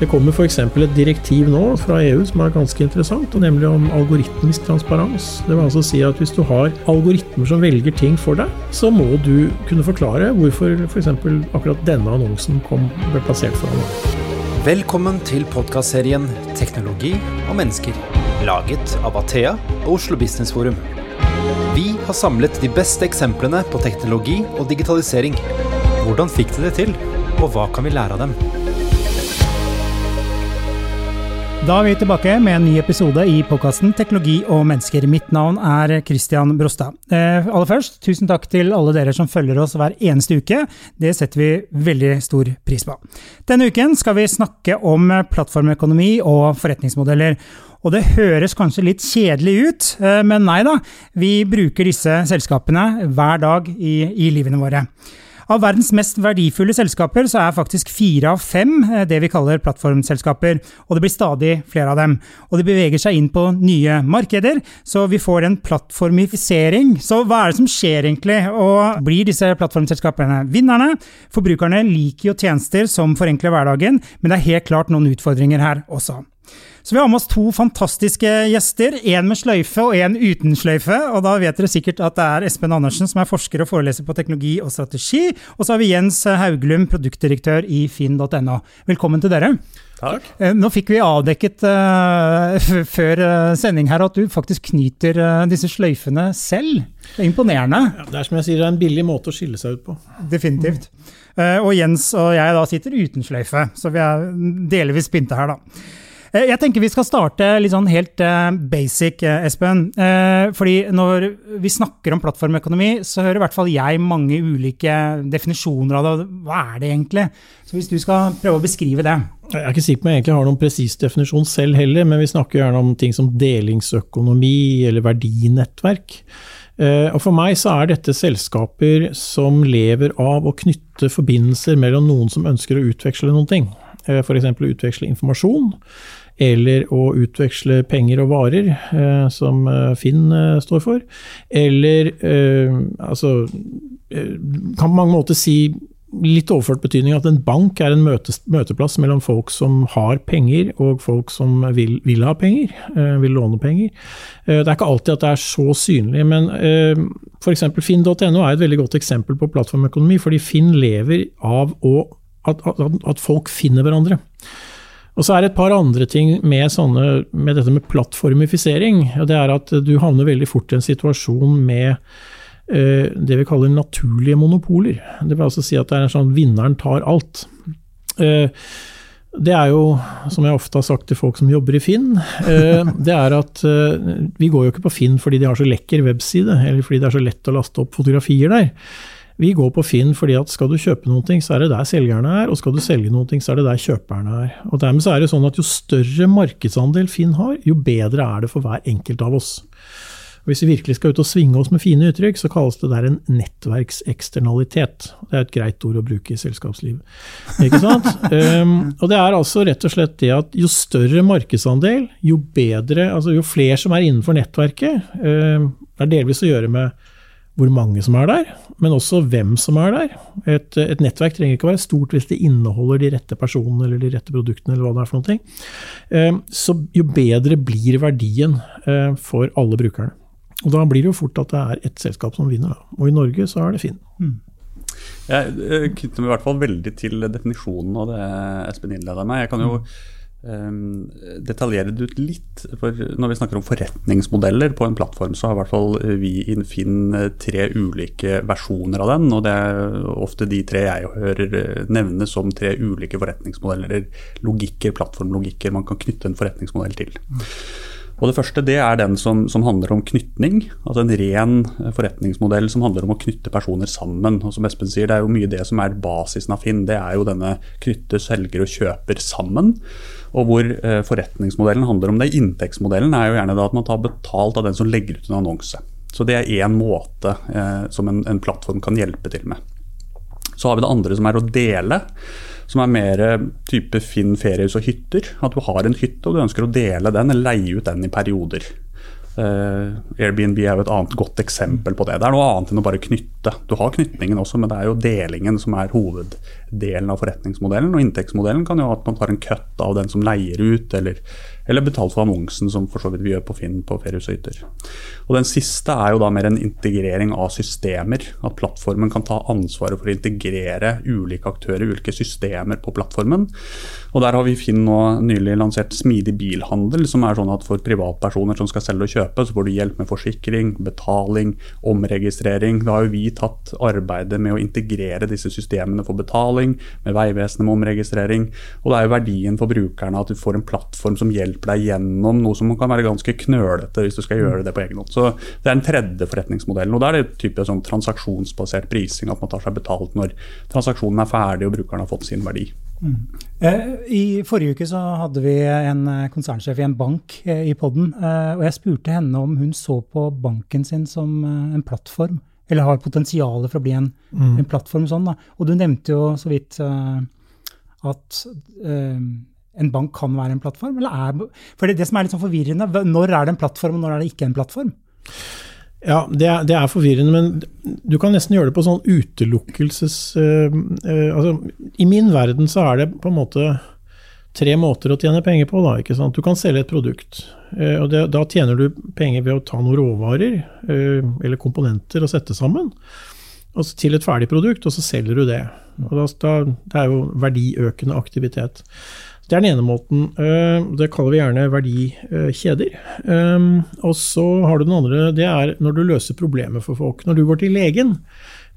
Det kommer f.eks. et direktiv nå fra EU som er ganske interessant, og nemlig om algoritmisk transparens. Det vil altså si at hvis du har algoritmer som velger ting for deg, så må du kunne forklare hvorfor f.eks. akkurat denne annonsen kom, ble plassert foran deg. Velkommen til podkastserien 'Teknologi og mennesker', laget av Athea og Oslo Business Forum. Vi har samlet de beste eksemplene på teknologi og digitalisering. Hvordan fikk de det til, og hva kan vi lære av dem? Da er vi tilbake med en ny episode i podkasten Teknologi og mennesker. Mitt navn er Christian Brostad. Eh, aller først, tusen takk til alle dere som følger oss hver eneste uke. Det setter vi veldig stor pris på. Denne uken skal vi snakke om plattformøkonomi og forretningsmodeller. Og det høres kanskje litt kjedelig ut, eh, men nei da. Vi bruker disse selskapene hver dag i, i livene våre. Av verdens mest verdifulle selskaper så er faktisk fire av fem eh, det vi kaller plattformselskaper, og det blir stadig flere av dem. Og de beveger seg inn på nye markeder, så vi får en plattformifisering. Så hva er det som skjer egentlig, og blir disse plattformselskapene vinnerne? Forbrukerne liker jo tjenester som forenkler hverdagen, men det er helt klart noen utfordringer her også. Så vi har med oss to fantastiske gjester. En med sløyfe og en uten sløyfe. Og da vet dere sikkert at det er Espen Andersen som er forsker og foreleser på teknologi og strategi. Og så har vi Jens Hauglum, produktdirektør i finn.no. Velkommen til dere. Takk. Eh, nå fikk vi avdekket uh, før uh, sending her at du faktisk knyter uh, disse sløyfene selv. Det er imponerende. Ja, det er som jeg sier, det er en billig måte å skille seg ut på. Definitivt. og Jens og jeg da sitter uten sløyfe, så vi er delvis pynte her, da. Eh, jeg tenker vi skal starte litt sånn helt eh, basic, eh, Espen. Fordi når vi snakker om plattformøkonomi, så hører i hvert fall jeg mange ulike definisjoner av det. Hva er det egentlig? Så hvis du skal prøve å beskrive det. Jeg er ikke sikker på om jeg egentlig har noen presis definisjon selv heller, men vi snakker gjerne om ting som delingsøkonomi eller verdinettverk. Og For meg så er dette selskaper som lever av å knytte forbindelser mellom noen som ønsker å utveksle noen ting. F.eks. utveksle informasjon eller å utveksle penger og varer, eh, som eh, Finn eh, står for. Eller altså Kan på mange måter si litt overført betydning at en bank er en møtes, møteplass mellom folk som har penger og folk som vil, vil ha penger, vil låne penger. Det er ikke alltid at det er så synlig, men f.eks. finn.no er et veldig godt eksempel på plattformøkonomi, fordi Finn lever av at, at, at folk finner hverandre. Og så er det et par andre ting med, sånne, med dette med plattformifisering. og Det er at du havner veldig fort i en situasjon med uh, det vi kaller naturlige monopoler. Det vil altså si at det er en sånn vinneren tar alt. Uh, det er jo, som jeg ofte har sagt til folk som jobber i Finn, uh, det er at vi går jo ikke på Finn fordi de har så lekker webside, eller fordi det er så lett å laste opp fotografier der. Vi går på Finn fordi at skal du kjøpe noe, så er det der selgerne er, og skal du selge noe, så er det der kjøperne er. Og Dermed så er det sånn at jo større markedsandel Finn har, jo bedre er det for hver enkelt av oss. Og hvis vi virkelig skal ut og svinge oss med fine uttrykk, så kalles det der en nettverkseksternalitet. Det er et greit ord å bruke i selskapslivet. Ikke sant? um, og det er altså rett og slett det at jo større markedsandel, jo bedre Altså jo flere som er innenfor nettverket, um, det er delvis å gjøre med hvor mange som er der, men også hvem som er der. Et, et, nettverk trenger ikke å være stort hvis det inneholder de rette personene eller de rette produktene. eller hva det er for noe. Eh, så jo bedre blir verdien eh, for alle brukerne. Og Da blir det jo fort at det er ett selskap som vinner. Og i Norge så er det Finn. Mm. Jeg knytter meg i hvert fall veldig til definisjonen av det Espen innleda med. Jeg kan jo mm um, detaljere det ut litt. For når vi snakker om forretningsmodeller på en plattform, så har i hvert fall vi i Finn tre ulike versjoner av den. Og det er ofte de tre jeg hører eh, nevnes som tre ulike forretningsmodeller. Logikker, plattformlogikker man kan knytte en forretningsmodell til. Og Det første det er den som, som, handler om knytning. altså En ren forretningsmodell som handler om å knytte personer sammen. og som Espen sier, Det er jo mye det som er basisen av Finn. Det er jo denne knytte selger og kjøper sammen. Og hvor eh, forretningsmodellen handler om det. Inntektsmodellen er jo gjerne at man tar betalt av den som legger ut en annonse. Så det er én måte eh, som en, en, plattform kan hjelpe til med. Så har vi det andre som er å dele. Som er mer type Finn feriehus og hytter. At du har en hytte og du ønsker å dele den, eller leie ut den i perioder. Uh, Airbnb er jo et annet godt eksempel på det. Det er noe annet enn å bare knytte. Du har knytningen også, men det er jo delingen som er hoveddelen av forretningsmodellen. Og inntektsmodellen kan jo at man tar en cut av den som leier ut, eller, eller betalt for annonsen, som for så vidt vi gjør på Finn på Feriehus og Hytter. Og den siste er jo da mer en integrering av systemer. At plattformen kan ta ansvaret for å integrere ulike aktører, ulike systemer på plattformen. Og der har vi Finn nå nylig lansert smidig bilhandel, som er sånn at for privatpersoner som skal selge og kjøpe, så får du hjelp med forsikring, betaling, omregistrering. Da har jo vi tatt arbeidet med å integrere disse systemene for betaling, med Vegvesenet med omregistrering. Og det er jo verdien for brukerne at du får en plattform som hjelper deg gjennom noe som kan være ganske knølete hvis du skal gjøre det på egen hånd. Så det er den tredje forretningsmodellen. Og da er det typisk sånn transaksjonsbasert prising, at man tar seg betalt når transaksjonen er ferdig og brukeren har fått sin verdi. Mm. Eh, I forrige uke så hadde vi en eh, konsernsjef i en bank eh, i poden. Og jeg spurte henne om hun så på banken sin som en plattform. Eller har potensial for å bli en, mm. en plattform sånn. Da. Og du nevnte jo så vidt at en bank kan være en plattform. Er, for det, det som er litt sånn forvirrende, når er det en plattform, og når er det ikke en plattform? Ja, det er, det er, forvirrende, men du kan nesten gjøre det på sånn utelukkelses uh, uh, altså, I min verden så er det på en måte tre måter å tjene penger på. Da, ikke sant? Du kan selge et produkt, uh, og det, da tjener du penger ved å ta noen råvarer eller komponenter og sette sammen altså til et ferdig produkt, og så selger du det. Og da, det er jo verdiøkende aktivitet. Det er den ene måten. Eh, det kaller vi gjerne verdikjeder. Eh, og så har du den andre, det er når du løser problemet for folk. Når du går til legen,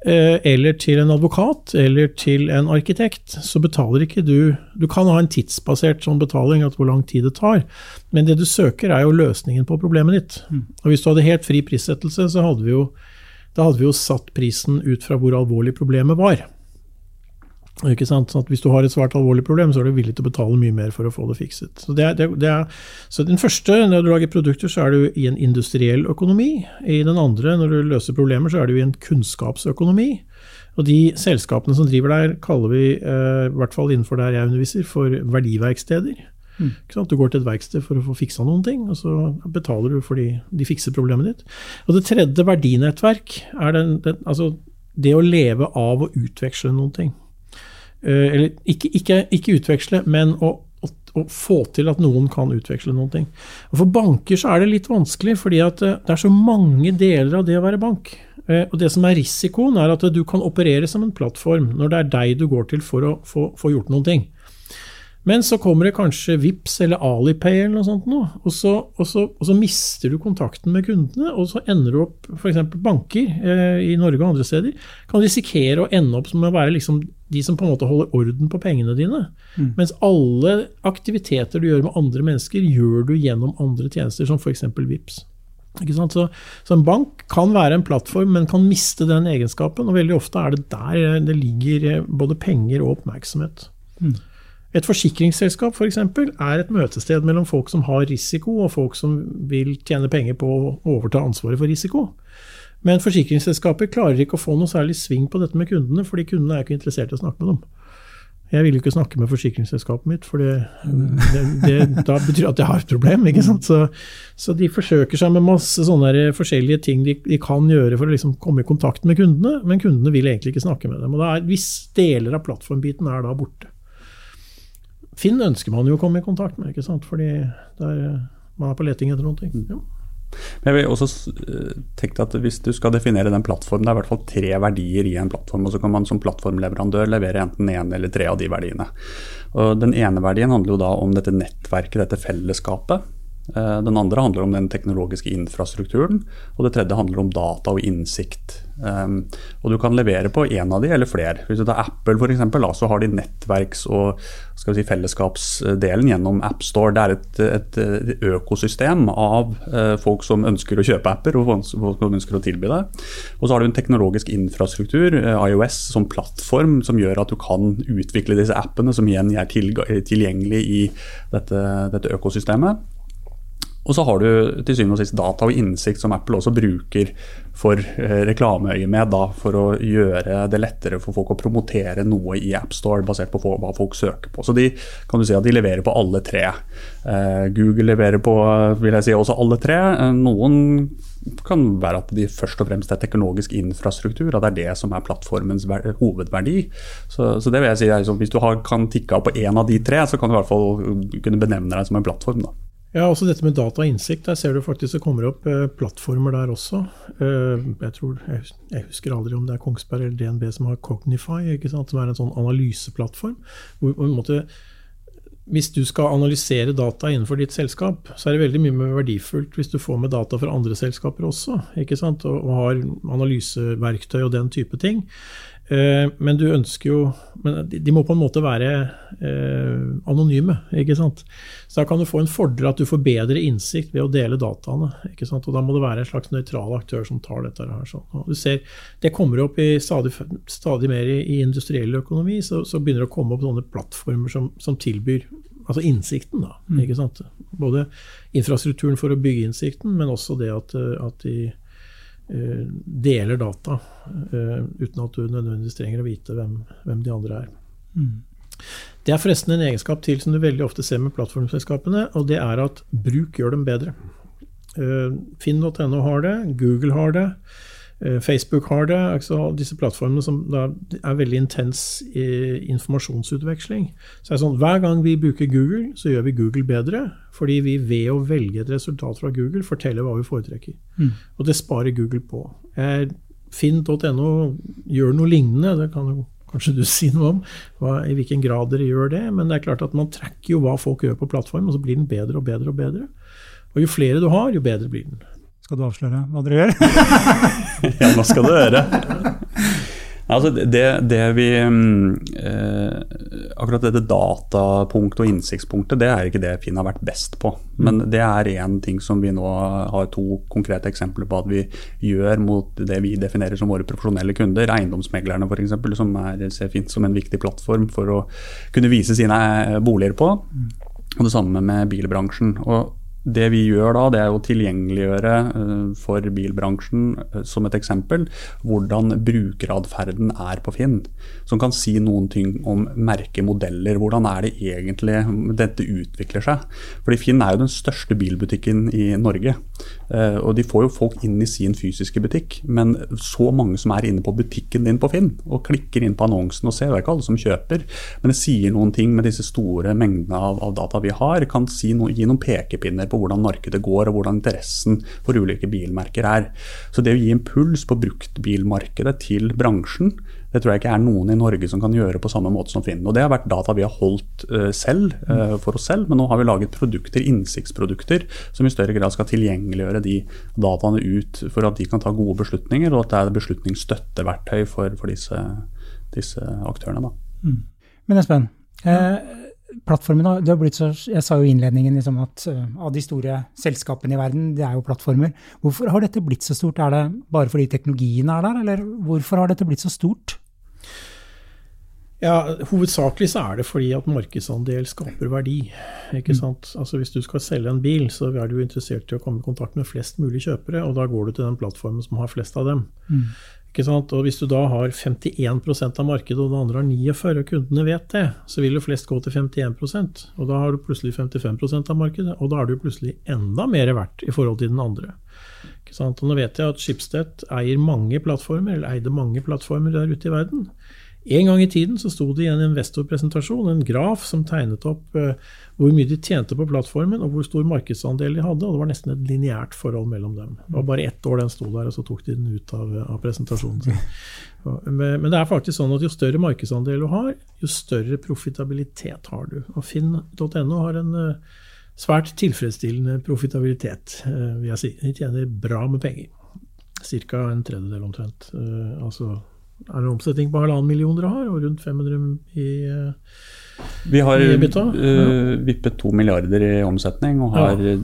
eh, eller til en advokat, eller til en arkitekt, så betaler ikke du Du kan ha en tidsbasert sånn betaling, at hvor lang tid det tar, men det du søker, er jo løsningen på problemet ditt. Mm. Og hvis du hadde helt fri prissettelse, så hadde vi jo da hadde vi jo satt prisen ut fra hvor alvorlig problemet var. Ikke sant? Sånn hvis du har et svært alvorlig problem, så er du villig til å betale mye mer for å få det fikset. Så, det er, det, er, så Den første, når du lager produkter, så er du i en industriell økonomi. I den andre, når du løser problemer, så er du i en kunnskapsøkonomi. Og de selskapene som driver der, kaller vi, eh, i hvert fall innenfor der jeg underviser, for verdiverksteder. Mm. Du går til et verksted for å få fiksa noen ting, og så betaler du fordi de fikser problemet ditt. Og det tredje, verdinettverk, er den, den, altså det å leve av å utveksle noen ting. Uh, eller ikke, ikke, ikke utveksle, men å, å, å, få til at noen kan utveksle noen ting. Og For banker så er det litt vanskelig, fordi at eh, det er så mange deler av det å være bank. Eh, og Det som er risikoen, er at du kan operere som en plattform når det er deg du går til for å få, få gjort noen ting. Men så kommer det kanskje VIPS eller Alipay eller noe sånt, noe, og, så, og, så, og, så, mister du kontakten med kundene. Og så ender du opp f.eks. banker eh, i Norge og andre steder kan risikere å ende opp som å være liksom de som på en måte holder orden på pengene dine. Mm. Mens alle aktiviteter du gjør med andre mennesker, gjør du gjennom andre tjenester, som f.eks. VIPS. Så, så, en bank kan være en plattform, men kan miste den egenskapen. Og veldig ofte er det der det ligger eh, både penger og oppmerksomhet. Mm. Et forsikringsselskap for eksempel, er et møtested mellom folk som har risiko, og folk som vil tjene penger på å overta ansvaret for risiko. Men forsikringsselskaper klarer ikke å få noe særlig sving på dette med kundene, fordi kundene er ikke interessert i å snakke med dem. Jeg vil jo ikke snakke med forsikringsselskapet mitt, for det, det, det, da betyr at jeg har et problem. ikke sant? Så, så, de forsøker seg med masse sånne forskjellige ting de, de, kan gjøre for å liksom komme i kontakt med kundene, men kundene vil egentlig ikke snakke med dem. og er, Hvis deler av plattformbiten er da borte. Finn ønsker man jo å komme i kontakt med, ikke sant? fordi der, man er på leting etter noe. ting. Ja. Men jeg vil også eh, tenke at Hvis du skal definere den plattformen, det er i hvert fall tre verdier i en plattform. og Så kan man som plattformleverandør levere enten én eller tre av de verdiene. Og Den ene verdien handler jo da om dette nettverket, dette fellesskapet. Eh, den andre handler om den teknologiske infrastrukturen, og det tredje handler om data og innsikt. Um, og Du kan levere på én av de eller flere. Hvis du tar Apple eksempel, så har de nettverks- og si, fellesskapsdelen gjennom AppStore. Det er et, et, et økosystem av uh, folk som ønsker å kjøpe apper og folk som ønsker å tilby det. Og så har du en teknologisk infrastruktur, uh, IOS, som plattform som gjør at du kan utvikle disse appene, som igjen er tilgjengelig i dette, dette økosystemet. Og så har du til syvende og sist data og innsikt som Apple også bruker for eh, reklameøyemed da, for å gjøre det lettere for folk å promotere noe i AppStore basert på hva folk søker på. Så de kan du si at de leverer på alle tre. Eh, Google leverer på vil jeg si, også alle tre. Eh, noen kan være at de først og fremst er teknologisk infrastruktur, at det er det som er plattformens hovedverdi. Så, så det vil jeg si, er, Hvis du har, kan tikke av på én av de tre, så kan du i hvert fall kunne benevne deg som en plattform. da. Ja, også dette med data og innsikt. Der ser du faktisk det kommer opp eh, plattformer der også. Eh, jeg, tror, jeg, jeg, husker aldri om det er Kongsberg eller DNB som har Cognify, som er en sånn analyseplattform. hvor på en måte hvis du skal analysere data innenfor ditt selskap, så er det veldig mye mer verdifullt hvis du får med data fra andre selskaper også? Og, og har analyseverktøy og den type ting. Eh, men du ønsker jo Men de må på en måte være eh, anonyme, ikke sant. Så da kan du få en fordel at du får bedre innsikt ved å dele dataene. ikke sant? Og da må det være en slags nøytral aktør som tar dette her. Sånn. Du ser, Det kommer opp i stadig, stadig mer i, i industriell økonomi, så, så, begynner det å komme opp sånne plattformer som, som tilbyr altså innsikten. da, mm. ikke sant? Både infrastrukturen for å bygge innsikten, men også det at, at de deler data eh, uten at du nødvendigvis trenger å vite hvem, hvem de andre er. Mm. Det er forresten en egenskap til som du veldig ofte ser med plattformselskapene, og det er at bruk gjør dem bedre. Eh, Finn.no har det, Google har det. Eh, Facebook har det. Altså disse plattformene som er veldig intens informasjonsutveksling. Så er det sånn, Hver gang vi bruker Google, så gjør vi Google bedre. Fordi vi ved å velge et resultat fra Google forteller hva vi foretrekker. Mm. Og det sparer Google på. Finn.no gjør noe lignende. det kan jo kanskje du si noe om hva, i hvilken grad dere gjør det. Men det er klart at man trekker jo hva folk gjør på plattformen, og så blir den bedre og bedre og bedre. Og jo flere du har, jo bedre blir den. Skal du avsløre hva dere gjør? ja, nå skal du høre. Altså det, det, vi eh, Akkurat dette datapunktet og innsiktspunktet, det er ikke det Finn har vært best på. Men mm. det er én ting som vi nå har to konkrete eksempler på at vi gjør mot det vi definerer som våre profesjonelle kunder. Eiendomsmeglerne f.eks., som er, ser Finn som en viktig plattform for å kunne vise sine boliger på. Mm. Og det samme med bilbransjen. Og det vi gjør da, det er å tilgjengeliggjøre eh, for bilbransjen, eh, som et eksempel, hvordan brukeratferden er på Finn. Som kan si noen ting om merkemodeller. Hvordan er det egentlig dette utvikler seg? Fordi Finn er jo den største bilbutikken i Norge. Eh, og de får jo folk inn i sin fysiske butikk. Men så mange som er inne på butikken din på Finn, og klikker inn på annonsen og ser, det er ikke alle som kjøper, men det sier noen ting med disse store mengdene av, av data vi har, kan si no, gi noen pekepinner på hvordan markedet går og hvordan interessen for ulike bilmerker er. Så det å gi impuls på bruktbilmarkedet til bransjen, det tror jeg ikke er noen i Norge som kan gjøre på samme måte som Finn. Og Det har vært data vi har holdt uh, selv, uh, for oss selv, men nå har vi laget produkter, innsiktsprodukter som i større grad skal tilgjengeliggjøre de dataene ut for at de kan ta gode beslutninger, og at det er beslutningsstøtteverktøy for, for disse, disse, aktørene. Mm. Men Espen, eh, plattformen har, har blitt så, Jeg sa jo i innledningen liksom at uh, av de store selskapene i verden, det er jo plattformer. Hvorfor har dette blitt så stort? Er det bare fordi teknologien er der, eller hvorfor har dette blitt så stort? Ja, Hovedsakelig så er det fordi at markedsandel skaper verdi. ikke mm. sant? Altså Hvis du skal selge en bil, så er du interessert i å komme i kontakt med flest mulig kjøpere, og da går du til den plattformen som har flest av dem. Mm. Ikke sant? Og Hvis du da har 51% av markedet, og den andre har 49 og kundene vet det, så vil jo flest gå til 51% og Da har du plutselig 55% av markedet, og da er du plutselig enda mer verdt i forhold til den andre. Ikke sant? Og Nå vet jeg at Schibsted eier mange plattformer, eller eide mange plattformer der ute i verden. En gang i tiden så sto det i en investorpresentasjon en graf som tegnet opp uh, hvor mye de tjente på plattformen, og hvor stor markedsandel de hadde. og Det var nesten et lineært forhold mellom dem. Det var bare ett år den sto der, og så tok de den ut av, av presentasjonen. Men det er faktisk sånn at jo større markedsandel du har, jo større profitabilitet har du. Og Finn.no har en uh, svært tilfredsstillende profitabilitet, uh, vil jeg si. De tjener bra med penger. Ca. en tredjedel omtrent. altså er det en omsetning på halvannen million dere har, og rundt 500 i uh, Vi har uh, vippet to milliarder i omsetning og har ja.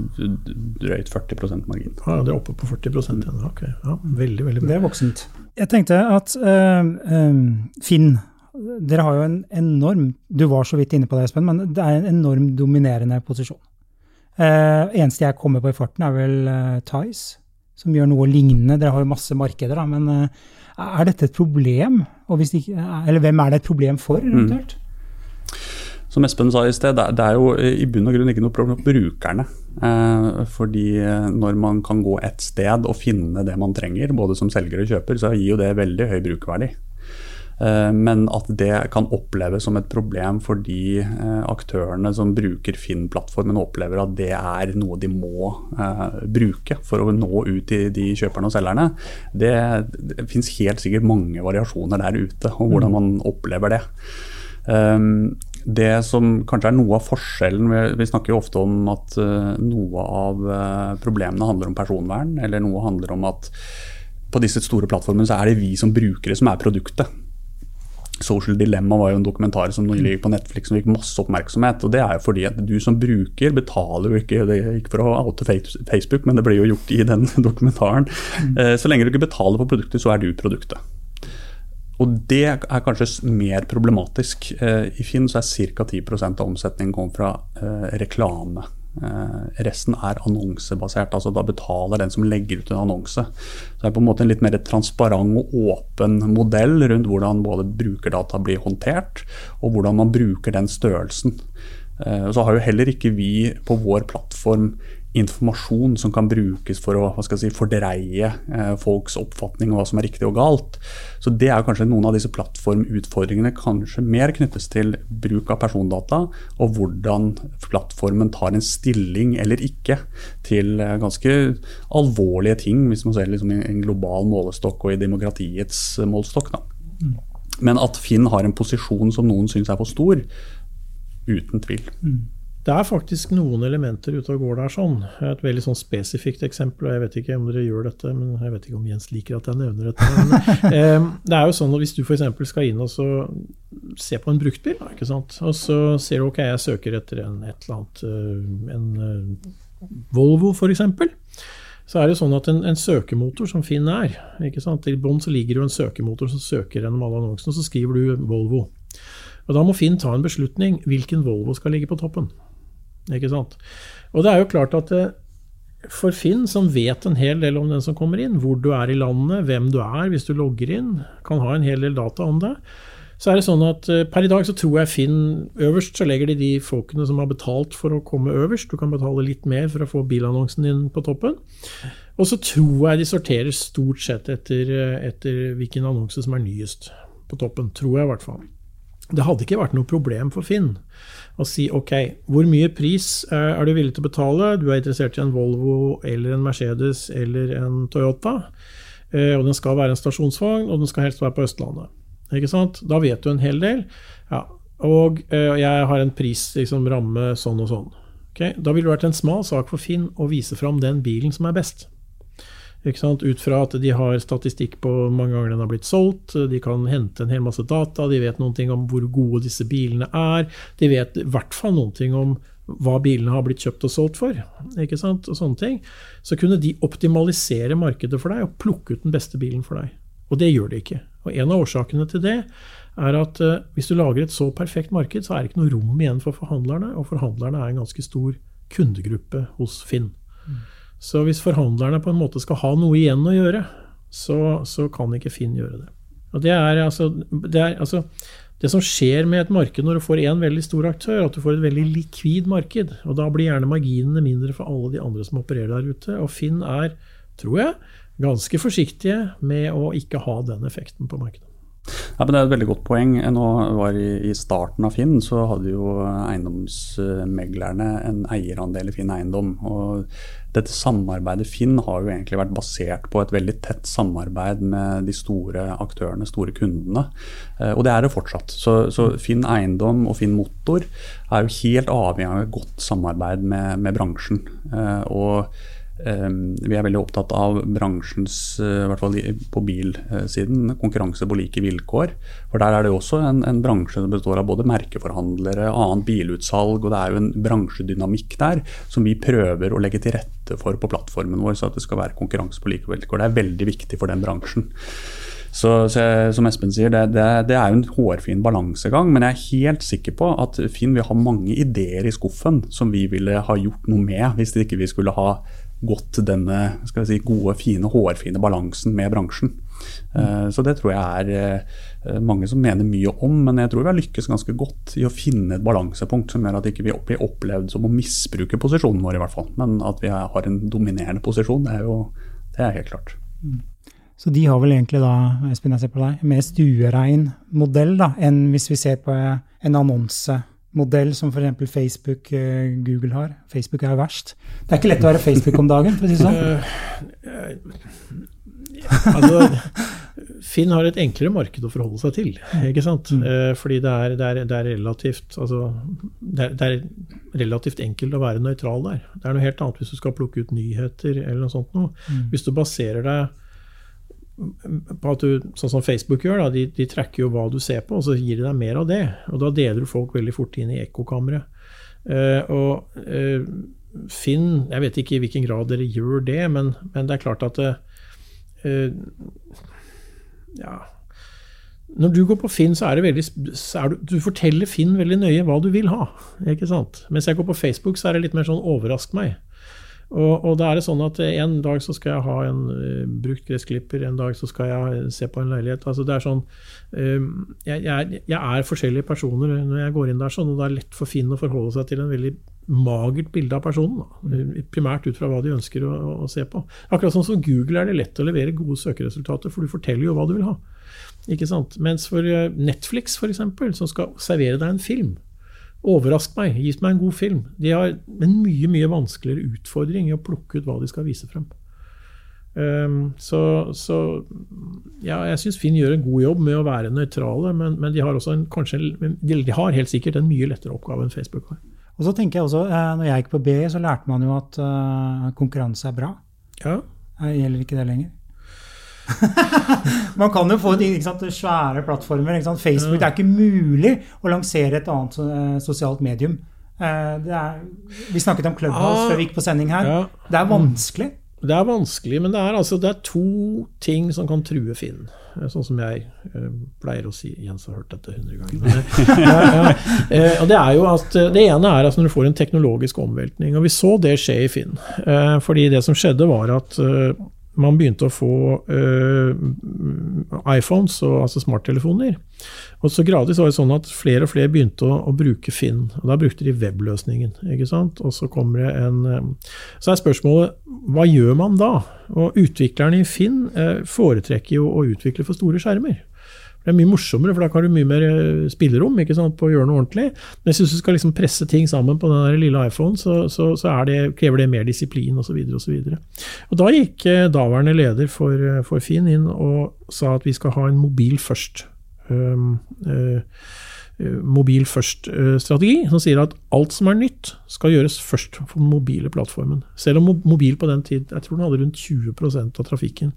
drøyt 40% margin. Ja, det er oppe på 40 igjen. Ok, ja, Veldig, veldig bra. Det er voksent. Jeg tenkte at uh, Finn dere har jo en enorm Du var så vidt inne på det, Espen, men det er en enorm dominerende posisjon. Uh, eneste jeg kommer på i farten, er vel uh, Tice, som gjør noe lignende. Dere har jo masse markeder, da, men uh, er dette et problem? Ikke, eller hvem er det et problem for, mm. eventuelt? Mm. Som Espen sa i sted, det er jo i bunn og grunn ikke noe problem for brukerne. Eh, fordi når man kan gå et sted og finne det man trenger, både som selger og kjøper, så gir jo det veldig høy brukerverdi. Eh, men at det kan oppleves som et problem for de aktørene som bruker Finn-plattformen og opplever at det er noe de må eh, bruke for å nå ut til de kjøperne og selgerne. Det, det finnes helt sikkert mange variasjoner der ute om hvordan man opplever det. Det som kanskje er noe av forskjellen Vi snakker jo ofte om at noe av problemene handler om personvern, eller noe handler om at på disse store plattformene så er det vi som brukere som er produktet. Social Dilemma var jo en dokumentar som nylig gikk på Netflix som fikk masse oppmerksomhet. og Det er jo fordi at du som bruker betaler jo ikke det er ikke for å oute Facebook, men det blir jo gjort i den dokumentaren. Mm. Så lenge du ikke betaler på produktet, så er du produktet. Og Det er kanskje mer problematisk. Eh, I Finn så er ca. 10 av omsetningen kom fra eh, reklame. Eh, resten er annonsebasert, altså da betaler den som legger ut en annonse. Så det er på en måte en litt mer transparent og åpen modell rundt hvordan både brukerdata blir håndtert, og hvordan man bruker den størrelsen. Eh, så har jo heller ikke vi på vår plattform informasjon som kan brukes for å si, fordreie eh, folks oppfatning av hva som er riktig og galt. Så Det er kanskje noen av disse plattformutfordringene kanskje mer knyttes til bruk av persondata, og hvordan plattformen tar en stilling eller ikke til eh, ganske alvorlige ting, hvis man ser liksom i en global målestokk og i demokratiets målestokk. Da. Men at Finn har en posisjon som noen syns er for stor, uten tvil. Mm. Det er faktisk noen elementer ute og går der sånn. Et veldig sånn spesifikt eksempel, og jeg vet ikke om dere gjør dette, men jeg vet ikke om Jens liker at jeg nevner dette. Men, eh, det er jo sånn at Hvis du f.eks. skal inn og se på en bruktbil, ikke sant? og så ser du ok, jeg søker etter en, et eller annet, eh, en uh, Volvo f.eks., så er det sånn at en, en, søkemotor som Finn er ikke sant? I bånn ligger det jo en søkemotor som søker gjennom alle annonsene, og så skriver du Volvo. Og Da må Finn ta en beslutning. Hvilken Volvo skal ligge på toppen? Ikke sant? Og det er jo klart at eh, for Finn, som vet en hel del om den som kommer inn, hvor du er i landet, hvem du er hvis du logger inn, kan ha en hel del data om det, så er det sånn at eh, per i dag så tror jeg Finn øverst så legger de de folkene som har betalt for å komme øverst. Du kan betale litt mer for å få bilannonsen din på toppen. Og så tror jeg de sorterer stort sett etter, eh, etter hvilken annonse som er nyest på toppen. Tror jeg i hvert fall. Det hadde ikke vært noe problem for Finn å si ok, hvor mye pris eh, er du villig til å betale? Du er interessert i en Volvo eller en Mercedes eller en Toyota. Eh, og den skal være en stasjonsvogn, og den skal helst være på Østlandet. Ikke sant? Da vet du en hel del. Ja, og eh, jeg har en pris, liksom, sånn og sånn. Okay? Da ville det vært en smal sak for Finn å vise fram den bilen som er best. Ut fra at de har statistikk på hvor mange ganger den har blitt solgt, de kan hente en hel masse data, de vet noen ting om hvor gode disse bilene er. De vet i hvert fall noen ting om hva bilene har blitt kjøpt og solgt for. ikke sant, og sånne ting. Så kunne de optimalisere markedet for deg og plukke ut den beste bilen for deg. Og det gjør de ikke. Og En av årsakene til det er at uh, hvis du lager et så perfekt marked, så er det ikke noe rom igjen for forhandlerne, og forhandlerne er en ganske stor kundegruppe hos Finn. Mm. Så hvis forhandlerne på en måte skal ha noe igjen å gjøre, så, så kan ikke Finn gjøre det. Og det er, altså, det er altså det som skjer med et marked når du får én veldig stor aktør, at du får et veldig likvid marked. og Da blir gjerne marginene mindre for alle de andre som opererer der ute. Og Finn er, tror jeg, ganske forsiktige med å ikke ha den effekten på markedet. Ja, Det er et veldig godt poeng. Nå var i starten av Finn så hadde jo eiendomsmeglerne en eierandel i Finn eiendom. og Dette samarbeidet Finn har jo egentlig vært basert på et veldig tett samarbeid med de store aktørene, store kundene. Eh, og det er det fortsatt. Så, så Finn eiendom og Finn motor er jo helt avhengig av et godt samarbeid med, med bransjen. Eh, og vi er veldig opptatt av bransjens, eh, i hvert fall på bilsiden, konkurranse på like vilkår. For der er det også en, en bransje som består av både merkeforhandlere, annet bilutsalg, og det er jo en bransjedynamikk der som vi prøver å legge til rette for på plattformen vår, så at det skal være konkurranse på like vilkår. Det er veldig viktig for den bransjen. Så, så som Espen sier, det, det, det, er jo en hårfin balansegang. Men jeg er helt sikker på at Finn vil ha mange ideer i skuffen som vi ville ha gjort noe med hvis ikke vi skulle ha gått denne si, gode, fine, hårfine balansen med bransjen. Mm. Så det tror jeg er eh, mange som mener mye om, men jeg tror vi har lykkes ganske godt i å finne et balansepunkt som gjør at ikke vi ikke blir opplevd som å misbruke posisjonen vår, i hvert fall. Men at vi har en dominerende posisjon, det er jo det er helt klart. Mm. Så de har vel egentlig da, Espen, jeg ser på deg, mer stuerein modell da, enn hvis vi ser på en annonsemodell som f.eks. Facebook, eh, Google har. Facebook er jo verst. Det er ikke lett å være Facebook om dagen, for å si det sånn. altså, Finn har et enklere marked å forholde seg til. ikke sant? Mm. Eh, fordi det er, det, er, det, er relativt, altså, det, er, det er, relativt enkelt å være nøytral der. Det er noe helt annet hvis du skal plukke ut nyheter eller noe sånt. Noe. Mm. Hvis du baserer deg på at du, sånn som Facebook gjør, da, de, de, tracker jo hva du ser på, og så gir de deg mer av det. Og da deler du folk veldig fort inn i ekkokammeret. Uh, og uh, Finn Jeg vet ikke i hvilken grad dere gjør det, men, men det er klart at uh, Ja Når du går på Finn, så er det veldig er du, du, forteller Finn veldig nøye hva du vil ha. ikke sant? Mens jeg går på Facebook, så er det litt mer sånn overrask meg. Og, og, da er det sånn at en dag så skal jeg ha en uh, brukt gressklipper, en dag så skal jeg se på en leilighet. Altså det er sånn uh, jeg, jeg, jeg, er forskjellige personer når jeg går inn der, sånn, og det er lett for Finn å forholde seg til en veldig magert bilde av personen. Da. Primært ut fra hva de ønsker å, å, se på. Akkurat sånn som Google er det lett å levere gode søkeresultater, for du forteller jo hva du vil ha. Ikke sant? Mens for eh, Netflix, f.eks., som skal servere deg en film, Overrask meg, gi meg en god film. De har en mye mye vanskeligere utfordring i å plukke ut hva de skal vise frem. Um, så, så, ja, jeg syns Finn gjør en god jobb med å være nøytrale, men, men de, har også en, kanskje, de, har helt sikkert en mye lettere oppgave enn Facebook har. Og så tenker jeg også, eh, når jeg gikk på BI, så lærte man jo at uh, konkurranse er bra. Ja. Gjelder ikke det lenger? Man kan jo få sant, svære plattformer. Facebook Det er ikke mulig å lansere et annet eh, sosialt medium. Eh, er, vi snakket om Clubhouse ah, før vi gikk på sending her. Ja. Det er vanskelig. Det er vanskelig, men det er, altså, det er to ting som kan true Finn. Sånn som jeg uh, pleier å si. Jens har hørt dette hundre ganger. ja, ja. uh, og Det er jo at det ene er altså når du får en teknologisk omveltning. og Vi så det skje i Finn. Uh, fordi det som skjedde, var at man begynte å få uh, iPhones, og, altså smarttelefoner. Og så gradvis var det sånn at flere og flere begynte å, å bruke Finn. og Da brukte de webløsningen. ikke sant? Og så kommer det en um, Så er spørsmålet hva gjør man da? Og utviklerne i Finn uh, foretrekker jo å utvikle for store skjermer. Det er mye morsommere, for da kan du mye mer eh, spillerom ikke sant, på å gjøre noe ordentlig. Men hvis du skal liksom presse ting sammen på den lille iPhone, så, så, så det, krever det mer disiplin osv. Da gikk eh, daværende leder for, eh, for Finn inn og sa at vi skal ha en mobil først. Um, uh, mobil først-strategi, som sier at alt som er nytt, skal gjøres først for den mobile plattformen. Selv om mobil på den tid jeg tror den hadde rundt 20% av trafikken.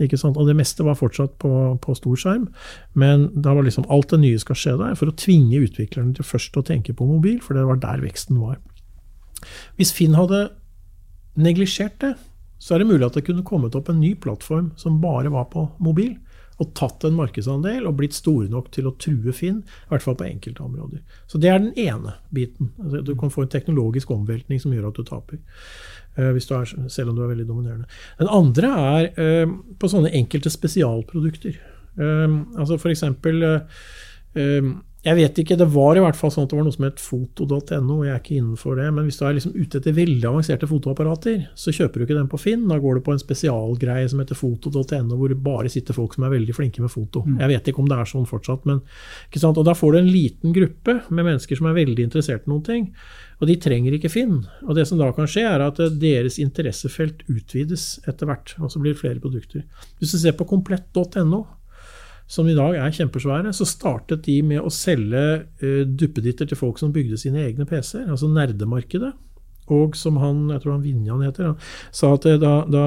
Ikke sant? Og det meste var fortsatt på, på storskjerm, men da var liksom alt det nye skal skje der, for å tvinge utviklerne til først å tenke på mobil, for det var der veksten var. Hvis Finn hadde neglisjert det, så er det mulig at det kunne kommet opp en ny plattform som bare var på mobil, og tatt en markedsandel og blitt store nok til å true Finn, i hvert fall på enkelte områder. Så det er den ene biten. Altså, du kan få en teknologisk omveltning som gjør at du taper. Hvis du er, selv om du er veldig dominerende. Den andre er uh, på sånne enkelte spesialprodukter. Uh, altså F.eks. Jeg vet ikke, Det var i hvert fall sånn at det var noe som het foto.no. og Jeg er ikke innenfor det, men hvis du er liksom ute etter veldig avanserte fotoapparater, så kjøper du ikke den på Finn. Da går du på en spesialgreie som heter foto.no, hvor det bare sitter folk som er veldig flinke med foto. Mm. Jeg vet ikke om det er sånn fortsatt, men? Og da får du en liten gruppe med mennesker som er veldig interessert i noen ting. Og de trenger ikke Finn. Og det som da kan skje, er at deres interessefelt utvides etter hvert. Og så blir det flere produkter. Hvis du ser på komplett.no, som i dag er kjempesvære, så startet de med å selge uh, duppeditter til folk som bygde sine egne PC-er, altså nerdemarkedet. Og som han, jeg tror han Vinjan heter, han, sa at da, da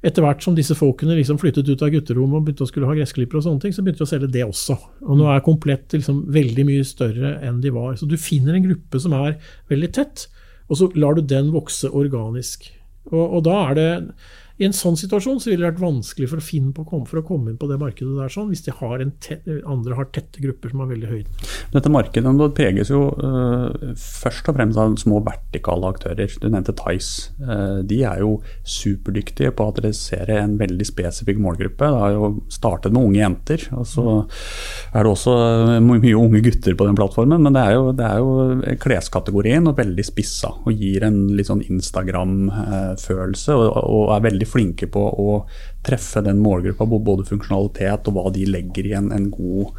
etter hvert som disse folkene liksom flyttet ut av gutterommet og begynte å skulle ha gressklipper, og sånne ting, så begynte de å selge det også. Og nå er Komplett liksom veldig mye større enn de var. Så du finner en gruppe som er veldig tett, og så lar du den vokse organisk. Og, og da er det I en sånn situasjon så ville det vært vanskelig for Finn på, for å komme inn på det markedet der sånn, hvis de har tett, andre har tette grupper som har veldig høy Dette markedet det preges jo uh, først og fremst av små vertikale aktører. Du nevnte Tice. Uh, de er jo superdyktige på å adressere en veldig spesifikk målgruppe. Det har jo startet med unge jenter, og så er det også mye unge gutter på den plattformen. Men det er jo, det er jo kleskategorien og veldig spissa og gir en litt sånn Instagram-følelse. Og, og er veldig flinke på å treffe den målgruppa på både funksjonalitet og hva de legger i en, en god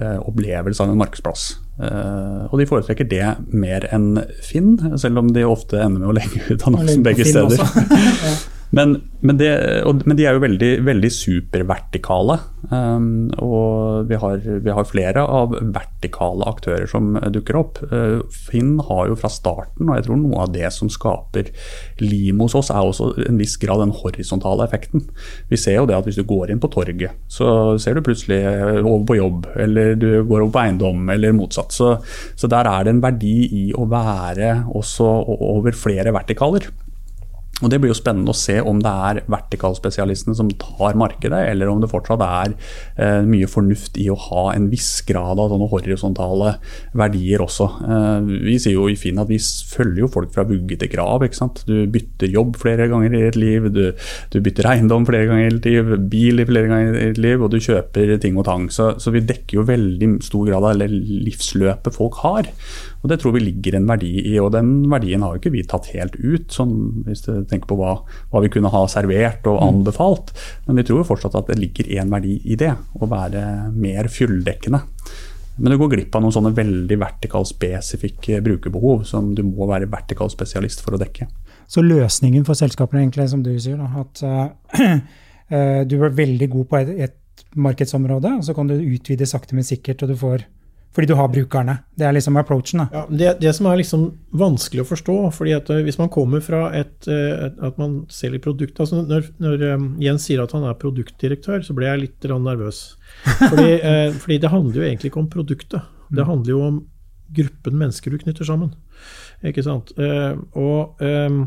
eh, opplevelse av en markedsplass. Eh, og de foretrekker det mer enn Finn, selv om de ofte ender med å legge ut annonsen begge steder. Men, men, det, og, men, de er jo veldig, veldig supervertikale. Um, og vi har, vi har, flere av vertikale aktører som dukker opp. Uh, Finn har jo fra starten, og jeg tror noe av det som skaper lim hos oss, er også en viss grad den horisontale effekten. Vi ser jo det at hvis du går inn på torget, så ser du plutselig over på jobb, eller du går over på eiendom, eller motsatt. Så, så der er det en verdi i å være også over flere vertikaler. Og Det blir jo spennende å se om det er vertikalspesialistene som tar markedet, eller om det fortsatt er eh, mye fornuft i å ha en viss grad av sånne horisontale verdier også. Eh, vi sier jo i Finn at vi følger jo folk fra vugge til grav. ikke sant? Du bytter jobb flere ganger i et liv, du, du bytter eiendom flere ganger i et liv, bil flere ganger i et liv, og du kjøper ting og tang. Så, så vi dekker jo veldig stor grad av livsløpet folk har. Og Det tror vi ligger en verdi i, og den verdien har jo ikke vi tatt helt ut. Sånn, hvis du tenker på hva, hva, vi kunne ha servert og mm. anbefalt. Men vi tror jo fortsatt at det ligger en verdi i det, å være mer fulldekkende. Men du går glipp av noen sånne veldig vertikalspesifikke brukerbehov som du må være vertikal spesialist for å dekke. Så løsningen for selskapene, egentlig, som du sier, da, at uh, du er veldig god på et, et markedsområde, og så kan du utvide sakte, men sikkert, og du får fordi du har brukerne. Det er liksom approachen. Ja, det, det, som er liksom vanskelig å forstå, fordi at eh, hvis man kommer fra et, eh, et at man selger produkt altså Når, når um, Jens sier at han er produktdirektør, så ble jeg litt nervøs. Fordi, eh, fordi, det handler jo egentlig ikke om produktet. Det mm. handler jo om gruppen mennesker du knytter sammen. Ikke sant? Eh, og eh,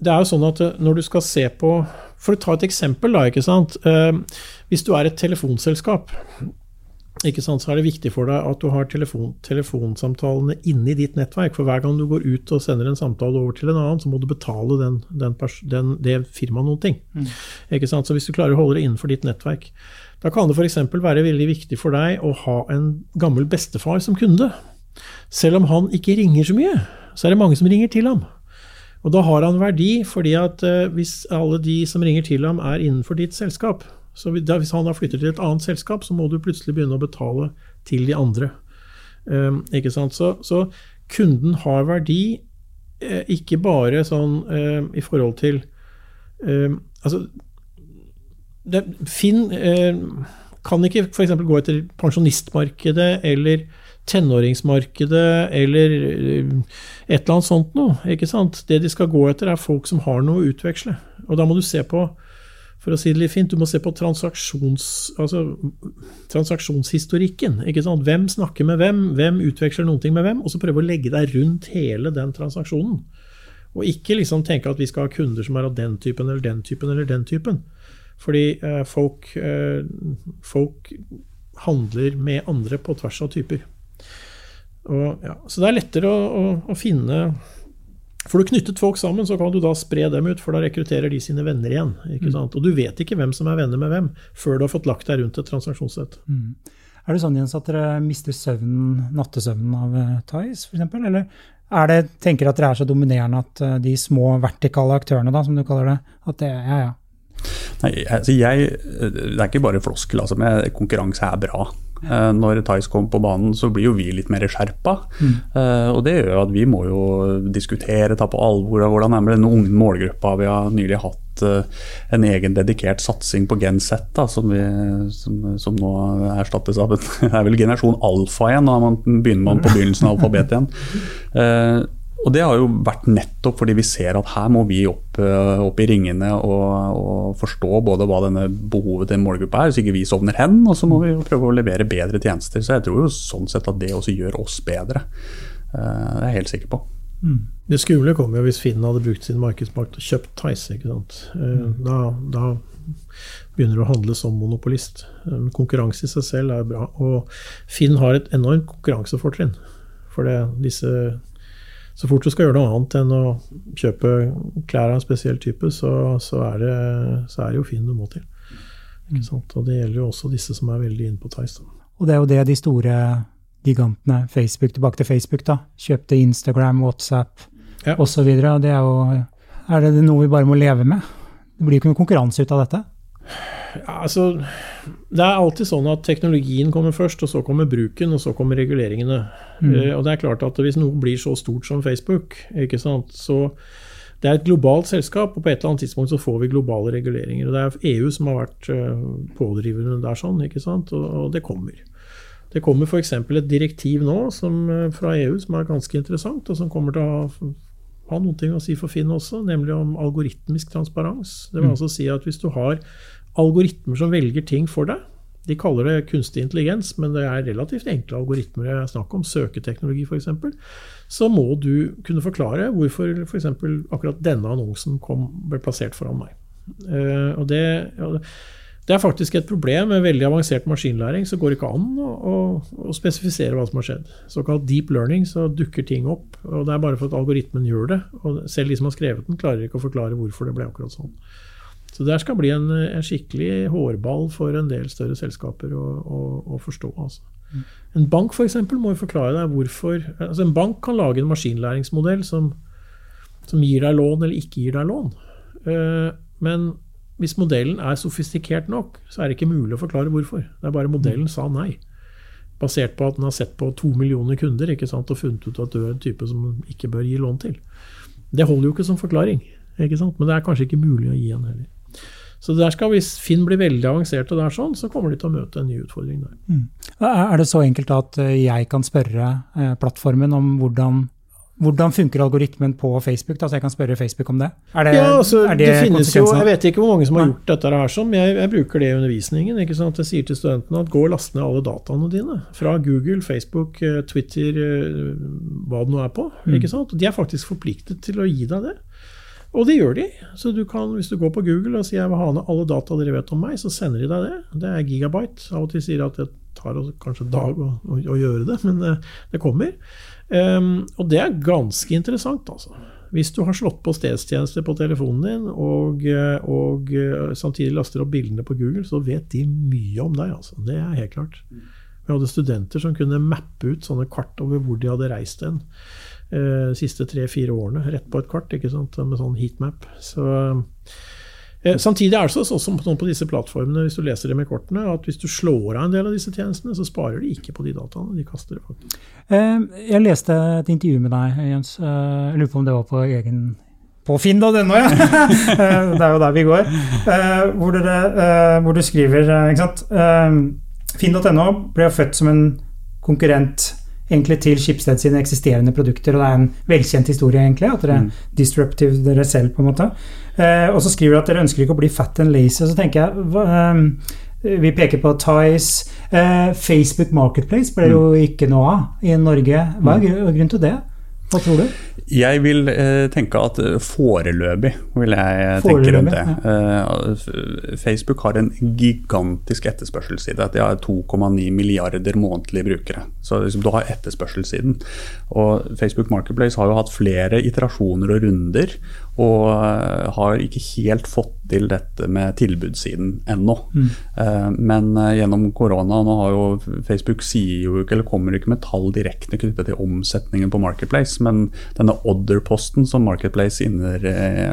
det er jo sånn at når du skal se på For å ta et eksempel, da. ikke sant? hvis du er et telefonselskap ikke sant, så er det viktig for deg at du har telefon, telefonsamtalene inni ditt nettverk. For hver gang du går ut og sender en samtale over til en annen, så må du betale den, den, den, det firmaet noen ting. Mm. Ikke sant? Så hvis du klarer å holde det innenfor ditt nettverk, da kan det f.eks. være veldig viktig for deg å ha en gammel bestefar som kunde. Selv om han ikke ringer så mye, så er det mange som ringer til ham. Og da har han verdi, fordi at uh, hvis alle de som ringer til ham, er innenfor ditt selskap, så hvis han har flyttet til et annet selskap, så må du plutselig begynne å betale til de andre. Um, ikke sant? Så, så, kunden har verdi, eh, ikke bare sånn eh, i forhold til eh, Altså, det, Finn kan ikke f.eks. gå etter pensjonistmarkedet eller tenåringsmarkedet eller eh, et eller annet sånt noe. ikke sant? Det de skal gå etter, er folk som har noe å utveksle. Og da må du se på for å si det litt fint, du må se på transaksjons, altså, transaksjonshistorikken. Hvem snakker med hvem, hvem utveksler noen ting med hvem, og så prøve å legge deg rundt hele den transaksjonen. Og ikke liksom tenke at vi skal ha kunder som er av den typen eller den typen eller den typen. Fordi eh, folk, eh, folk, handler med andre på tvers av typer. Og, ja, så det er lettere å, å, å finne Får du knyttet folk sammen, så kan du da spre dem ut, for da rekrutterer de sine venner igjen. ikke mm. sant? Og du vet ikke hvem som er venner med hvem, før du har fått lagt deg rundt et transaksjonssett. Mm. Er det sånn Jens, at dere mister søvnen, nattesøvnen av uh, Thais, f.eks.? Eller er det, tenker at dere er så dominerende at uh, de små vertikale aktørene, da, som du kaller det, at det ja, ja. Nei, altså jeg, Det er ikke bare floskel, altså, men konkurranse er bra. Eh, når Thais kom på banen, så blir jo vi litt mer skjerpa. Mm. Uh, og det gjør at vi må jo diskutere, ta på alvor hvordan er det den unge målgruppa. Vi har nylig hatt uh, en egen dedikert satsing på Genset, da, som, vi, som, som, nå erstattes av en, er vel generasjon alfa igjen. Nå begynner man på begynnelsen av alfabetet igjen. Og Det har jo vært nettopp fordi vi ser at her må vi opp, eh, opp i ringene og, og, forstå både hva denne behovet til målgruppa er, så ikke vi sovner hen. Og så må vi prøve å levere bedre tjenester. Så jeg tror jo sånn sett at det også gjør oss bedre. Eh, det er jeg helt sikker på. Mm. Det skumle kom jo hvis Finn hadde brukt sin markedsmakt og kjøpt Theise. ikke sant? Mm. Da, da, begynner å handle som monopolist. Konkurranse i seg selv er bra. Og Finn har et enormt konkurransefortrinn. For det, disse så fort du skal gjøre noe annet enn å kjøpe klær av en spesiell type, så, så, er, det, så er, det, jo Finn du må til. Og det gjelder jo også disse som er veldig inne på Tice. Og det er jo det de store gigantene, Facebook, tilbake til Facebook, da, kjøpte Instagram, WhatsApp ja. osv. Det er jo Er det noe vi bare må leve med? Det blir jo ikke noe konkurranse ut av dette? Ja, altså, det er alltid sånn at teknologien kommer først, og så kommer bruken, og så kommer reguleringene. Mm. Uh, og det er klart at Hvis noe blir så stort som Facebook, så det er et globalt selskap, og på et eller annet tidspunkt så får vi globale reguleringer. og Det er EU som har vært uh, pådrivende der, sånn, og, og det kommer. Det kommer f.eks. et direktiv nå som, uh, fra EU som er ganske interessant, og som kommer til å ha ha noe å si for Finn også, nemlig om algoritmisk transparens. Det vil mm. altså si at hvis du har algoritmer som velger ting for deg, de kaller det kunstig intelligens, men det er relativt enkle algoritmer det er snakk om, søketeknologi f.eks., så må du kunne forklare hvorfor. For akkurat denne annonsen kom, ble plassert foran meg. Uh, og det, det, er faktisk et problem med veldig avansert maskinlæring. Så går det ikke an å, å, å, spesifisere hva som har skjedd. Såkalt deep learning, så dukker ting opp. Og det er bare for at algoritmen gjør det. Og selv de som har skrevet den, klarer ikke å forklare hvorfor det ble akkurat sånn. Så det skal bli en, en, skikkelig hårball for en del større selskaper å, å, å forstå. Altså. Mm. En bank for eksempel, må jo forklare deg hvorfor altså En bank kan lage en maskinlæringsmodell som, som gir deg lån eller ikke gir deg lån. Uh, men hvis modellen er sofistikert nok, så er det ikke mulig å forklare hvorfor. Det er bare modellen sa nei. Basert på at den har sett på to millioner kunder ikke sant, og funnet ut at du er en type som den ikke bør gi lån til. Det holder jo ikke som forklaring, ikke sant? men det er kanskje ikke mulig å gi en heller. Så der skal, Hvis Finn blir veldig avansert, og det er sånn, så kommer de til å møte en ny utfordring der. Mm. Er det så enkelt at eh, jeg kan spørre eh, plattformen om hvordan, hvordan funker algoritmen på Facebook? Da, så jeg kan spørre Facebook om det? Er det, ja, altså, det, det finnes jo, Jeg vet ikke hvor mange som har gjort dette her sånn, men jeg, jeg, bruker det i undervisningen. ikke sant? Jeg sier til studentene at gå og last ned alle dataene dine. Fra Google, Facebook, eh, Twitter, hva det nå er på. Mm. ikke sant? De er faktisk forpliktet til å gi deg det. Og det gjør de. Så du kan, hvis du går på Google og sier jeg vil ha ned alle data dere vet om meg, så sender de deg det. Det er gigabyte. Av og til sier de at det tar kanskje en dag å, å, å gjøre det, men det, eh, det kommer. Um, og det er ganske interessant, altså. Hvis du har slått på stedstjenester på telefonen din, og, eh, og, eh, samtidig laster opp bildene på Google, så vet de mye om deg. Altså. Det er helt klart. Vi hadde studenter som kunne mappe ut sånne kart over hvor de hadde reist hen eh, siste tre-fire årene, rett på et kart ikke sant, med sånn heatmap. Så, eh, samtidig er det sånn som på disse plattformene, hvis du leser det med kortene, at hvis du slår av en del av disse tjenestene, så sparer de ikke på de dataene. De kaster det faktisk. Eh, jeg leste et intervju med deg, Jens. Jeg lurer på om det var på egen på finn.no, ja! det er jo der vi går. Hvor, dere, hvor du skriver, ikke sant Finn.no ble født som en konkurrent egentlig til Schibsted sine eksisterende produkter, og det er en velkjent historie, egentlig, at dere er mm. disruptive dere selv, på en måte. Eh, og så skriver dere at dere ønsker ikke å bli fat and lazy, så tenker jeg hva, eh, vi peker på Tice. Eh, Facebook Marketplace ble det jo mm. ikke noe av i Norge. Hva er mm. grunnen til det? Hva tror du? Jeg vil eh, tenke at eh, foreløpig vil jeg tenke rundt det. Ja. Eh, Facebook har en gigantisk etterspørselsside. De har 2,9 milliarder månedlige brukere. Så liksom, du har etterspørselssiden. Og Facebook Marketplace har jo hatt flere iterasjoner og runder, og eh, har ikke helt fått til dette med tilbudssiden ennå. Mm. Eh, men eh, gjennom korona nå har jo Facebook sier jo ikke, eller kommer ikke med tall direkte knyttet til omsetningen på Marketplace, men denne Odder-posten som Marketplace inner,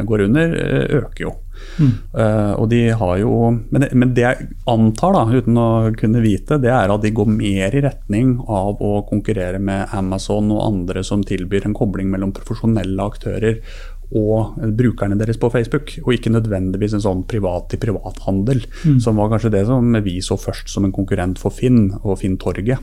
går under, øker jo. Mm. Uh, og de har jo men det, men det, jeg antar, da, uten å kunne vite, det er at de går mer i retning av å konkurrere med Amazon og andre som tilbyr en kobling mellom profesjonelle aktører og brukerne deres på Facebook, og ikke nødvendigvis en sånn privat-til-privat-handel, mm. som var kanskje det som vi så først som en konkurrent for Finn og Finn-torget.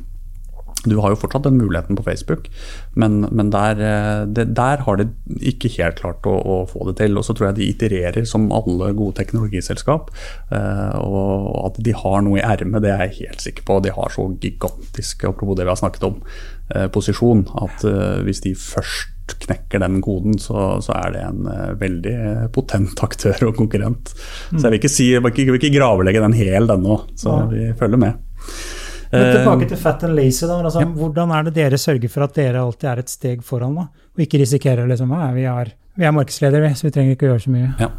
Du har jo fortsatt den muligheten på Facebook, men, men der, eh, det, der, har de ikke helt klart å, å, få det til. Og så tror jeg de itererer som alle gode teknologiselskap. Eh, og at de har noe i ermet, det er jeg helt sikker på. De har så gigantisk, apropos det vi har snakket om, eh, posisjon, at hvis de først knekker den koden, så, så er det en uh, veldig potent aktør og konkurrent. Mm. Så jeg vil ikke, si, jeg vil ikke, vil ikke gravelegge den hel ennå, så ja. vi følger med. Men tilbake til Fat and Lazy. Da, altså, ja. Hvordan er det dere sørger for at dere alltid er et steg foran? da, Og ikke risikerer liksom, ja, vi, er, vi er markedsledere, så vi trenger ikke å gjøre så mye. Ja.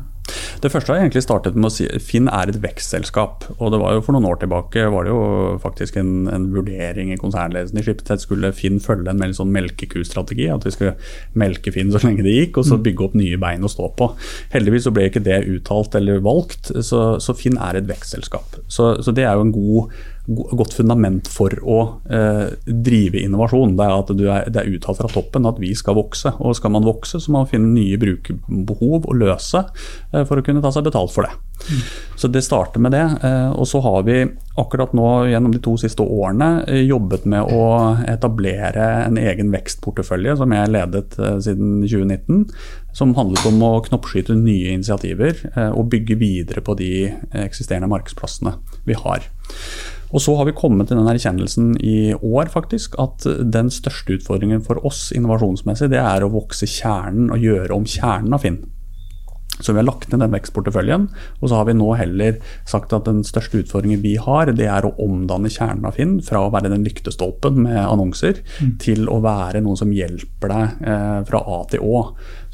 Det første har jeg egentlig startet med å si Finn er et vekstselskap. og det var jo For noen år tilbake var det jo faktisk en, en vurdering i konsernledelsen i Schibsted. Skulle Finn følge en sånn melkekustrategi? At vi skulle melke Finn så lenge det gikk, og så mm. bygge opp nye bein å stå på. Heldigvis så ble ikke det uttalt eller valgt, så, så Finn er et vekstselskap. Så, så det er jo en god godt fundament for å eh, drive innovasjon. Det er at er, det er uttalt fra toppen at vi skal vokse. Og skal man vokse, så må man finne nye brukerbehov å løse eh, for å kunne ta seg betalt for det. Mm. Så det starter med det. Eh, og så har vi akkurat nå gjennom de to siste årene eh, jobbet med å etablere en egen vekstportefølje som jeg ledet eh, siden 2019. Som handlet om å knoppskyte nye initiativer eh, og bygge videre på de eksisterende markedsplassene vi har. Og så har vi kommet til den erkjennelsen i år faktisk, at den største utfordringen for oss innovasjonsmessig, det er å vokse kjernen og gjøre om kjernen av Finn. Så vi har lagt ned den vekstporteføljen. Og så har vi nå heller sagt at den største utfordringen vi har, det er å omdanne kjernen av Finn fra å være den lyktestolpen med annonser, mm. til å være noen som hjelper deg eh, fra A til Å.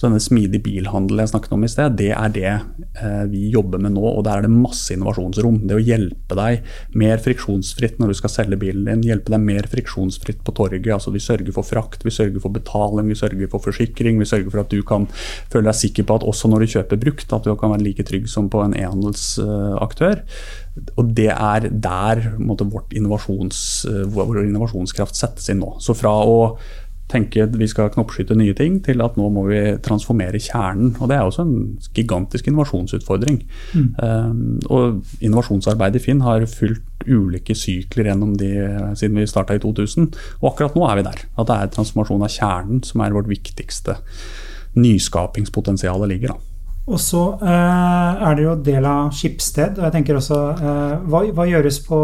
Så denne smidig bilhandel jeg snakket om i sted, det er det eh, vi jobber med nå. Og der er det masse innovasjonsrom. Det å hjelpe deg mer friksjonsfritt når du skal selge bilen din. Hjelpe deg mer friksjonsfritt på torget. altså Vi sørger for frakt, vi sørger for betaling, vi sørger for forsikring. Vi sørger for at du kan føle deg sikker på at også når du kjøper brukt, at du kan være like trygg som på en e-handelsaktør. Og det er der måte, vårt innovasjons, eh, vår innovasjonskraft settes inn nå. Så fra å tenke at vi skal knoppskyte nye ting, til at nå må vi transformere kjernen. Og Det er også en gigantisk innovasjonsutfordring. Mm. Um, og Innovasjonsarbeidet i Finn har fulgt ulike sykler gjennom de siden vi starta i 2000. Og akkurat nå er vi der. At det er transformasjon av kjernen som er vårt viktigste nyskapingspotensialet ligger. da. Og så eh, er det jo del av Skipsted. Og jeg tenker også eh, hva, hva, gjøres på,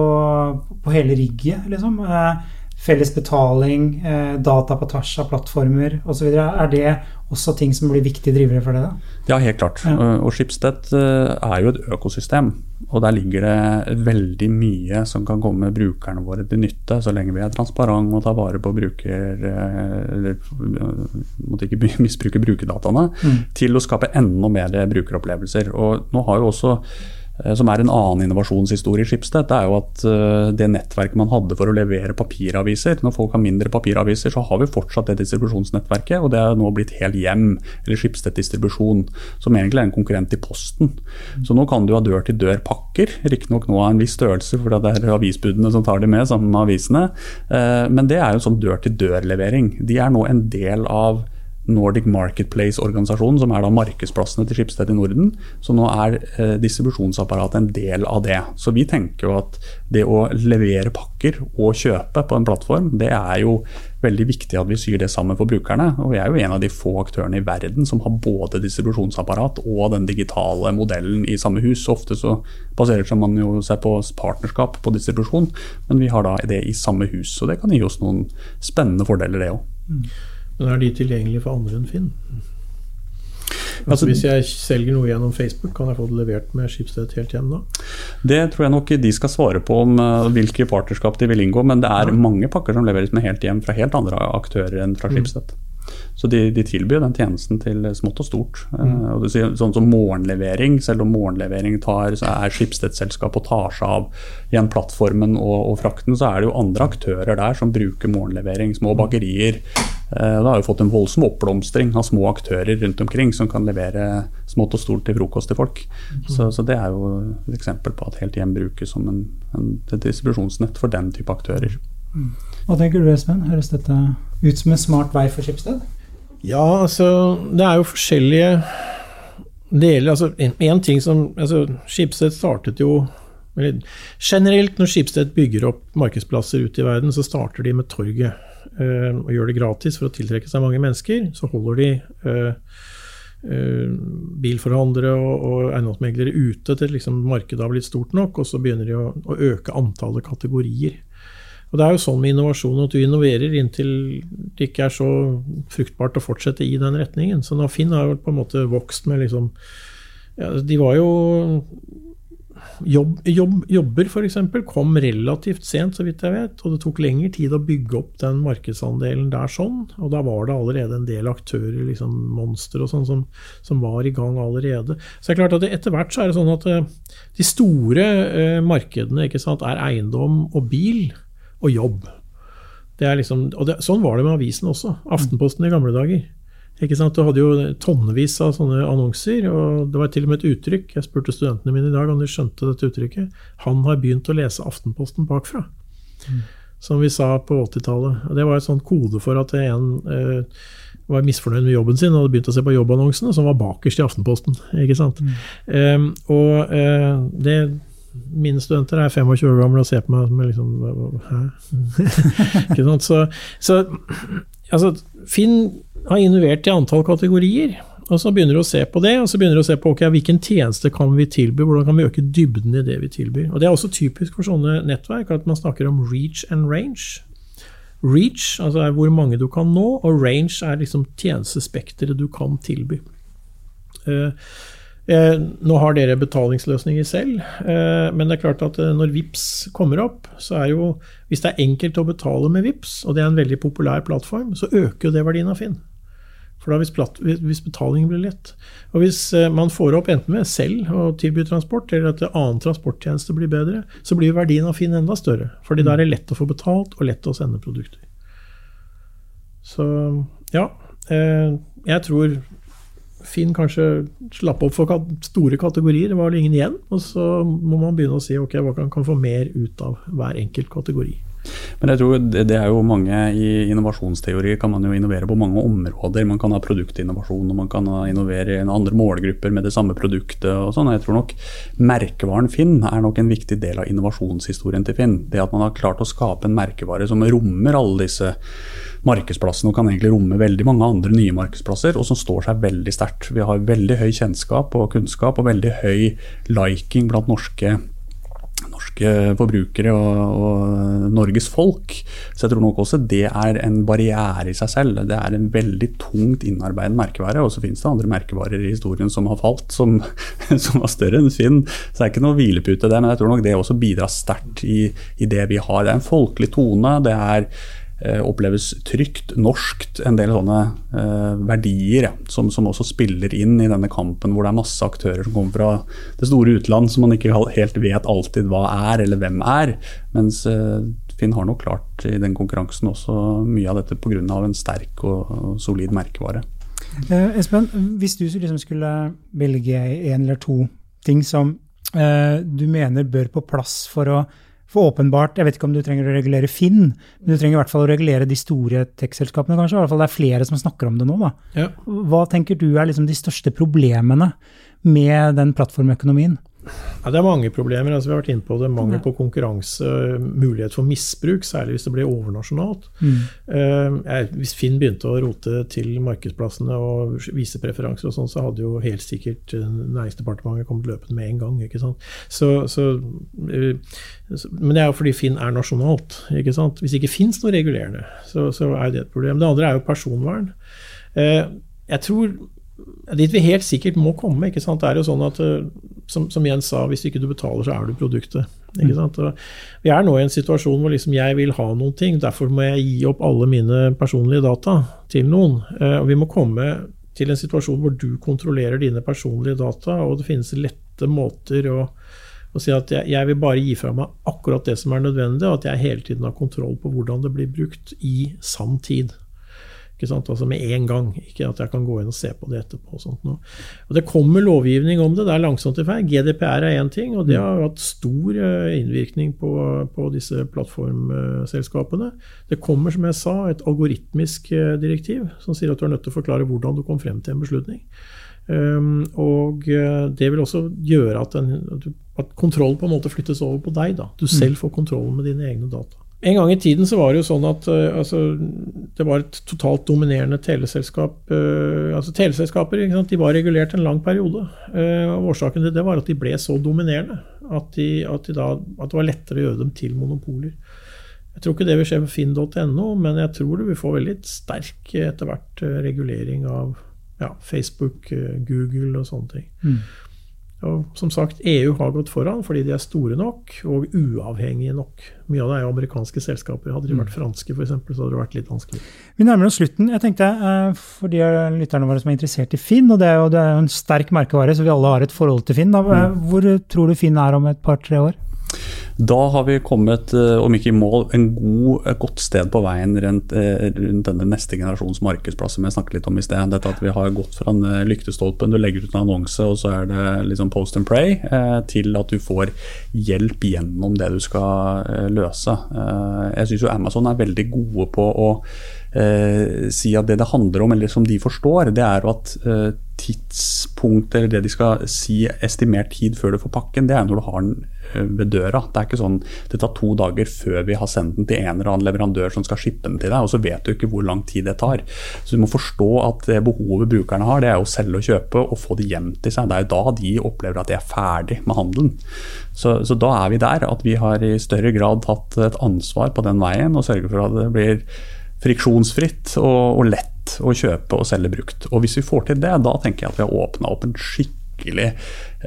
på hele rigget, liksom? Eh, felles betaling, eh, data på tvers av plattformer osv. Er det også ting som blir viktige drivere for det? da? Ja, helt klart. Ja. Og Schibsted eh, er jo et økosystem. Og der ligger det veldig mye som kan komme brukerne våre til nytte, så lenge vi er transparente og tar vare på bruker... Eh, eller måtte ikke misbruke brukerdataene, mm. til å skape enda mer brukeropplevelser. Og nå har jo også som er en annen innovasjonshistorie i Schibsted, det er jo at eh, det nettverket man hadde for å levere papiraviser Når folk har mindre papiraviser, så har vi fortsatt det distribusjonsnettverket, og det er nå blitt Hel Hjem, eller Schibsted Distribusjon, som egentlig er en konkurrent i Posten. Så nå kan du ha dør-til-dør-pakker, riktignok nå av en viss størrelse, for det er avisbudene som tar de med sammen med avisene, eh, men det er jo en sånn dør-til-dør-levering. De er nå en del av Nordic Marketplace-organisasjonen, som er da markedsplassene til Skipsted i Norden. Så nå er eh, distribusjonsapparatet en del av det. Så vi tenker jo at det å levere pakker og kjøpe på en plattform, det er jo veldig viktig at vi syr det sammen for brukerne. Og vi er jo en av de få aktørene i verden som har både distribusjonsapparat og den digitale modellen i samme hus. Ofte så baserer man jo seg på partnerskap på distribusjon, men vi har da det i samme hus. Så det kan gi oss noen spennende fordeler, det òg. Men er de tilgjengelige for andre enn Finn? Altså, altså, hvis jeg selger noe gjennom Facebook, kan jeg få det levert med Schibsted helt hjem da? Det tror jeg nok de skal svare på om uh, hvilke partnerskap de vil inngå, men det er ja. mange pakker som leveres med helt hjem fra helt andre aktører enn fra Schibsted. Mm. Så de, de, tilbyr den tjenesten til smått og stort. Mm. Og du sier, sånn som morgenlevering, selv om morgenlevering tar, så er Schibsted-selskapet og tar seg av igjen plattformen og, og, frakten, så er det jo andre aktører der som bruker morgenlevering. Små bakerier, Eh, det har jo fått en voldsom oppblomstring av små aktører rundt omkring som kan levere smått og stort til frokost til folk. Mm. Så, så, det er jo et eksempel på at Helt Hjem brukes som en, en, et distribusjonsnett for den type aktører. Mm. Hva tenker du Espen, høres dette ut som en smart vei for Skipsted? Ja, altså det er jo forskjellige deler. Altså en, ting som altså, Skipsted startet jo eller, Generelt når Skipsted bygger opp markedsplasser ute i verden, så starter de med torget. Øh, og gjør det gratis for å tiltrekke seg mange mennesker, så holder de øh, bilforhandlere og, og eiendomsmeglere ute til liksom markedet har blitt stort nok, og så begynner de å, å øke antallet kategorier. Og Det er jo sånn med innovasjon at du innoverer inntil det ikke er så fruktbart å fortsette i den retningen. Så Finn har jo på en måte vokst med liksom ja, De var jo Jobb, jobb, jobber f.eks. kom relativt sent, så vidt jeg vet. Og det tok lengre tid å bygge opp den markedsandelen der sånn. Og da var det allerede en del aktører, liksom Monster og sånn, som, som, var i gang allerede. Så det er klart at etter hvert så er det sånn at uh, de store uh, markedene sant, er eiendom og bil og jobb. Det liksom, og det, sånn var det med avisen også. Aftenposten i gamle dager. Ikke sant? Du hadde jo tonnevis av sånne annonser, og det var til og med et uttrykk. Jeg spurte studentene mine i dag om de skjønte dette uttrykket. Han har begynt å lese Aftenposten bakfra. Mm. Som vi sa på 80-tallet. Det var et sånn kode for at en eh, var misfornøyd med jobben sin og hadde begynt å se på jobbannonsene, som var bakerst i Aftenposten. ikke sant? Mm. Um, og uh, det mine studenter er 25 år gamle og ser på meg som liksom Hæ? ikke sant? Så, så altså, Finn har innovert i antall kategorier. Og så begynner du å se på det, og så begynner du å se på okay, hvilken tjeneste kan vi tilby, hvordan kan vi øke dybden i det vi tilbyr. Og Det er også typisk for sånne nettverk at man snakker om reach and range. Reach altså er hvor mange du kan nå, og range er liksom tjenestespekteret du kan tilby. Uh, uh, nå har dere betalingsløsninger selv, uh, men det er klart at når VIPS kommer opp, så er jo Hvis det er enkelt å betale med VIPS, og det er en veldig populær plattform, så øker jo det verdien av Finn. For da hvis, platt, hvis, betalingen blir lett. Og hvis eh, man får opp enten med selv å tilby transport, eller at annen transporttjeneste blir bedre, så blir verdien av Finn enda større. Fordi da er det lett å få betalt og lett å sende produkter. Så ja. Eh, jeg tror Finn kanskje slapp opp for store kategorier. Det var ingen igjen. Og så må man begynne å si ok, hva kan man få mer ut av hver enkelt kategori. Men jeg tror det er jo mange I innovasjonsteori kan man jo innovere på mange områder. Man kan ha produktinnovasjon og man kan innovere i andre målgrupper med det samme produktet. og sånn. Jeg tror nok merkevaren Finn er nok en viktig del av innovasjonshistorien til Finn. Det at man har klart å skape en merkevare som rommer alle disse markedsplassene og kan egentlig romme veldig mange andre nye markedsplasser, og som står seg veldig sterkt. Vi har veldig høy kjennskap og kunnskap og veldig høy liking blant norske norske forbrukere og, og, Norges folk. Så jeg tror nok også det er en barriere i seg selv. Det er en veldig tungt innarbeidet merkevare. Og så finnes det andre merkevarer i historien som har falt, som, som var større enn Finn. Så det er ikke noe hvilepute der, men jeg tror nok det også bidrar sterkt i, i det vi har. Det er en folkelig tone. det er oppleves trygt, norskt. En del sånne eh, verdier som, som, også spiller inn i denne kampen hvor det er masse aktører som kommer fra det store utland som man ikke helt vet alltid hva er eller hvem er. Mens eh, Finn har nok klart i den konkurransen også mye av dette pga. en sterk og, solid merkevare. Eh, Espen, hvis du liksom skulle velge en eller to ting som eh, du mener bør på plass for å for åpenbart, jeg vet ikke om du trenger å regulere Finn, men du trenger i hvert fall å regulere de store tech-selskapene, kanskje. I hvert fall det er flere som snakker om det nå. da. Ja. Hva tenker du er liksom de største problemene med den plattformøkonomien? Ja, det er mange problemer. altså Vi har vært inne på det. Mangel på konkurranse, mulighet for misbruk, særlig hvis det blir overnasjonalt. Mm. Uh, hvis Finn begynte å rote til markedsplassene og vise preferanser, og sånn, så hadde jo helt sikkert eh, Næringsdepartementet kommet løpende med en gang. ikke sant? Så, så, uh, men det er jo fordi Finn er nasjonalt. ikke sant? Hvis det ikke fins noe regulerende, så, så, er det et problem. Det andre er jo personvern. Jeg tror Dit vi helt sikkert må komme. ikke sant? Det er jo sånn at, eh, som, som Jens sa, hvis ikke du betaler, så er du produktet. ikke sant? Og vi er nå i en situasjon hvor liksom jeg vil ha noen ting, derfor må jeg gi opp alle mine personlige data til noen. Eh, og vi må komme til en situasjon hvor du kontrollerer dine personlige data, og det finnes lette måter å, å si at jeg, jeg, vil bare gi fra meg akkurat det som er nødvendig, og at jeg hele tiden har kontroll på hvordan det blir brukt i sann tid. Altså med en gang. Ikke at jeg kan gå inn og se på det etterpå. Og sånt Og Det kommer lovgivning om det. Det er langsomt i feil. GDPR er én ting, og det har hatt stor eh, innvirkning på, på disse plattformselskapene. Det kommer, som jeg sa, et algoritmisk eh, direktiv som sier at du er nødt til å forklare hvordan du kom frem til en beslutning. Um, og eh, det vil også gjøre at, den, at kontrollen på en måte flyttes over på deg. Da. Du mm. selv får kontrollen med dine egne data. En gang i tiden så var det jo sånn at uh, altså, det var et totalt dominerende teleselskap. Uh, altså Teleselskaper de var regulert en lang periode. Uh, og Årsaken til det var at de ble så dominerende at, de, at, de da, at, det var lettere å gjøre dem til monopoler. Jeg tror ikke det vil skje på finn.no, men jeg tror det vil få veldig sterk etter hvert regulering av ja, Facebook, Google og sånne ting. Mm. Og som sagt, EU har gått foran fordi de er store nok og uavhengige nok. Mye av det er jo amerikanske selskaper. Hadde de vært mm. franske, f.eks., så hadde det vært litt vanskelig. Vi nærmer oss slutten. Jeg tenkte, eh, For de lytterne våre som er interessert i Finn, og det er jo, det er jo en sterk merkevare, så vi alle har et forhold til Finn. Da. Mm. Hvor tror du Finn er om et par-tre år? Da har vi kommet, eh, om ikke i mål, en god, et godt sted på veien rundt, eh, rundt denne neste generasjons markedsplass som jeg snakket litt om i sted. Dette at vi har gått fra en eh, lyktestolpen, du legger ut en annonse og så er det liksom post and pray, til at du får hjelp gjennom det du skal løse. Jeg syns jo Amazon er veldig gode på å eh, si at det det handler om, eller som de forstår, det er at tidspunktet, eller det de skal si estimert tid før du får pakken, det er når du har den eh, ved døra. Det er ikke sånn det tar to dager før vi har sendt den til en eller annen leverandør som skal shippe den til deg, og så vet du ikke hvor lang tid det tar. Så du må forstå at det behovet brukerne har, det er å selge og kjøpe og få det hjem til seg. Det er jo da de opplever at de er ferdig med handelen. Så, så da er vi der at vi har i større grad tatt et ansvar på den veien og sørger for at det blir friksjonsfritt og, og, lett å kjøpe og selge brukt. Og Hvis vi får til det, da tenker jeg at vi har åpna opp skikkelig,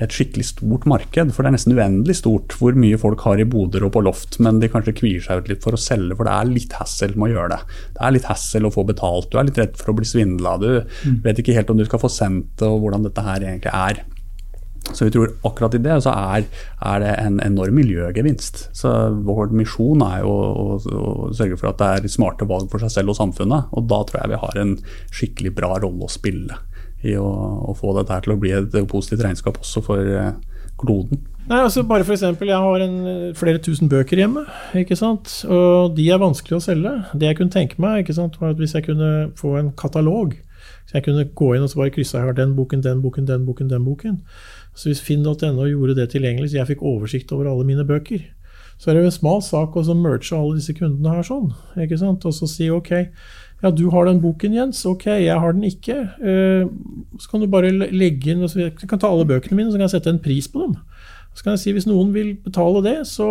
et skikkelig stort marked. For det er nesten uendelig stort hvor mye folk har i boder og på loft, men de kanskje kvier seg ut litt for å selge, for det er litt hassle med å gjøre det. Det er litt hassle å få betalt, du er litt redd for å bli svindla, du mm. vet ikke helt om du skal få sendt det og hvordan dette her egentlig er. Så vi tror akkurat i det så er, er, det en enorm miljøgevinst. Så Vår misjon er jo å, å, sørge for at det er smarte valg for seg selv og samfunnet. Og da tror jeg vi har en skikkelig bra rolle å spille i å, å få dette til å bli et positivt regnskap også for eh, kloden. Nei, altså bare for eksempel, Jeg har en, flere tusen bøker hjemme, ikke sant? og de er vanskelig å selge. Det jeg kunne tenke meg, ikke sant, var at hvis jeg kunne få en katalog, så jeg kunne gå inn og så bare krysse av den boken, den boken, den boken, den boken. Så hvis finn.no gjorde det tilgjengelig, så jeg fikk oversikt over alle mine bøker, så er det jo en smal sak å merge alle disse kundene her sånn. ikke sant? Og så si ok, ja, du har den boken, Jens. Ok, jeg har den ikke. Eh, så kan du bare legge inn Jeg kan ta alle bøkene mine, så kan jeg sette en pris på dem. Så kan jeg si hvis noen vil betale det, så,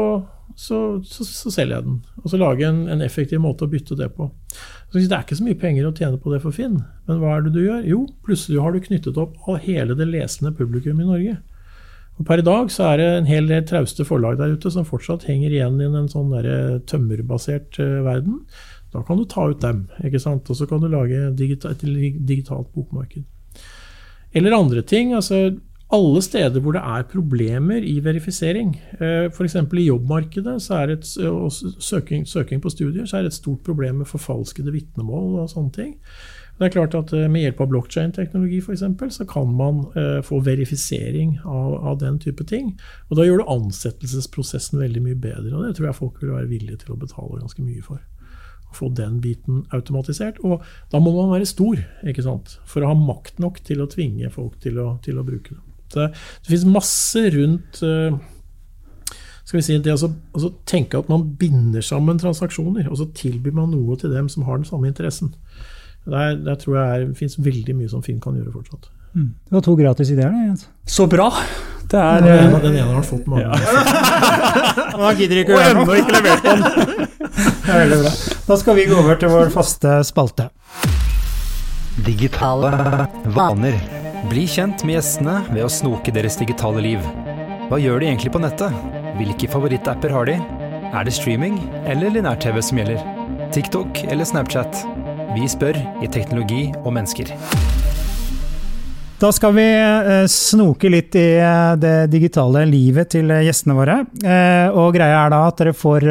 så, så, så selger jeg den. Og så lage en, en, effektiv måte å bytte det på. Så Det er ikke så mye penger å tjene på det for Finn, men hva er det du gjør? Jo, plutselig har du knyttet opp hele det lesende publikum i Norge. Og Per i dag så er det en hel del trauste forlag der ute som fortsatt henger igjen i en sånn tømmerbasert uh, verden. Da kan du ta ut dem, ikke sant? og så kan du lage et digitalt bokmarked. Eller andre ting. altså alle steder hvor det er problemer i verifisering, eh, f.eks. i jobbmarkedet et, og søking, søking, på studier, så er det et stort problem med forfalskede vitnemål og sånne ting. Det er klart at eh, Med hjelp av blokkjein-teknologi så kan man uh, få verifisering av, av, den type ting. Og Da gjør du ansettelsesprosessen veldig mye bedre, og det tror jeg folk vil være villige til å betale ganske mye for. Få den biten automatisert. Og da må man være stor ikke sant? for å ha makt nok til å tvinge folk til å, til å bruke det. Det, det finnes masse rundt uh, skal vi si, det å altså, tenke at man binder sammen transaksjoner, og så tilbyr man noe til dem som har den samme interessen. Der, der tror jeg det finnes veldig mye som Finn kan gjøre fortsatt. Mm. Det var to gratis ideer, det. Jens. Så bra! Det er, den, ene, den ene har han fått mange. Ja. Han gidder ikke å gjøre noe. ikke levert den. det er veldig bra. Da skal vi gå over til vår faste spalte. Digitale vaner. Bli kjent med gjestene ved å snoke deres digitale liv. Hva gjør de egentlig på nettet? Hvilke favorittapper har de? Er det streaming eller linær-TV som gjelder? TikTok eller Snapchat? Vi spør i Teknologi og mennesker. Da skal vi eh, snoke litt i eh, det digitale livet til gjestene våre. Eh, og greia er da at dere får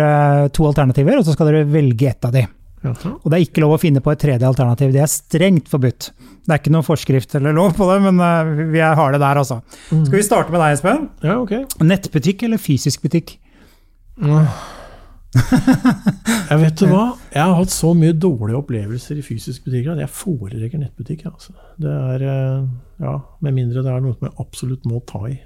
to alternativer, og så skal dere velge ett av de. Og det er ikke lov å finne på et tredje alternativ. Det er strengt forbudt. Det er ikke noen forskrift eller lov på det, men vi har det der, altså. Mm. Skal vi starte med deg, Espen? Ja, ok. Nettbutikk eller fysisk butikk? Mm. vet du hva? Jeg har hatt så mye dårlige opplevelser i fysisk butikk at jeg foretrekker nettbutikk. Altså. Det er, uh, ja, Med mindre det er noe som jeg absolutt må ta i.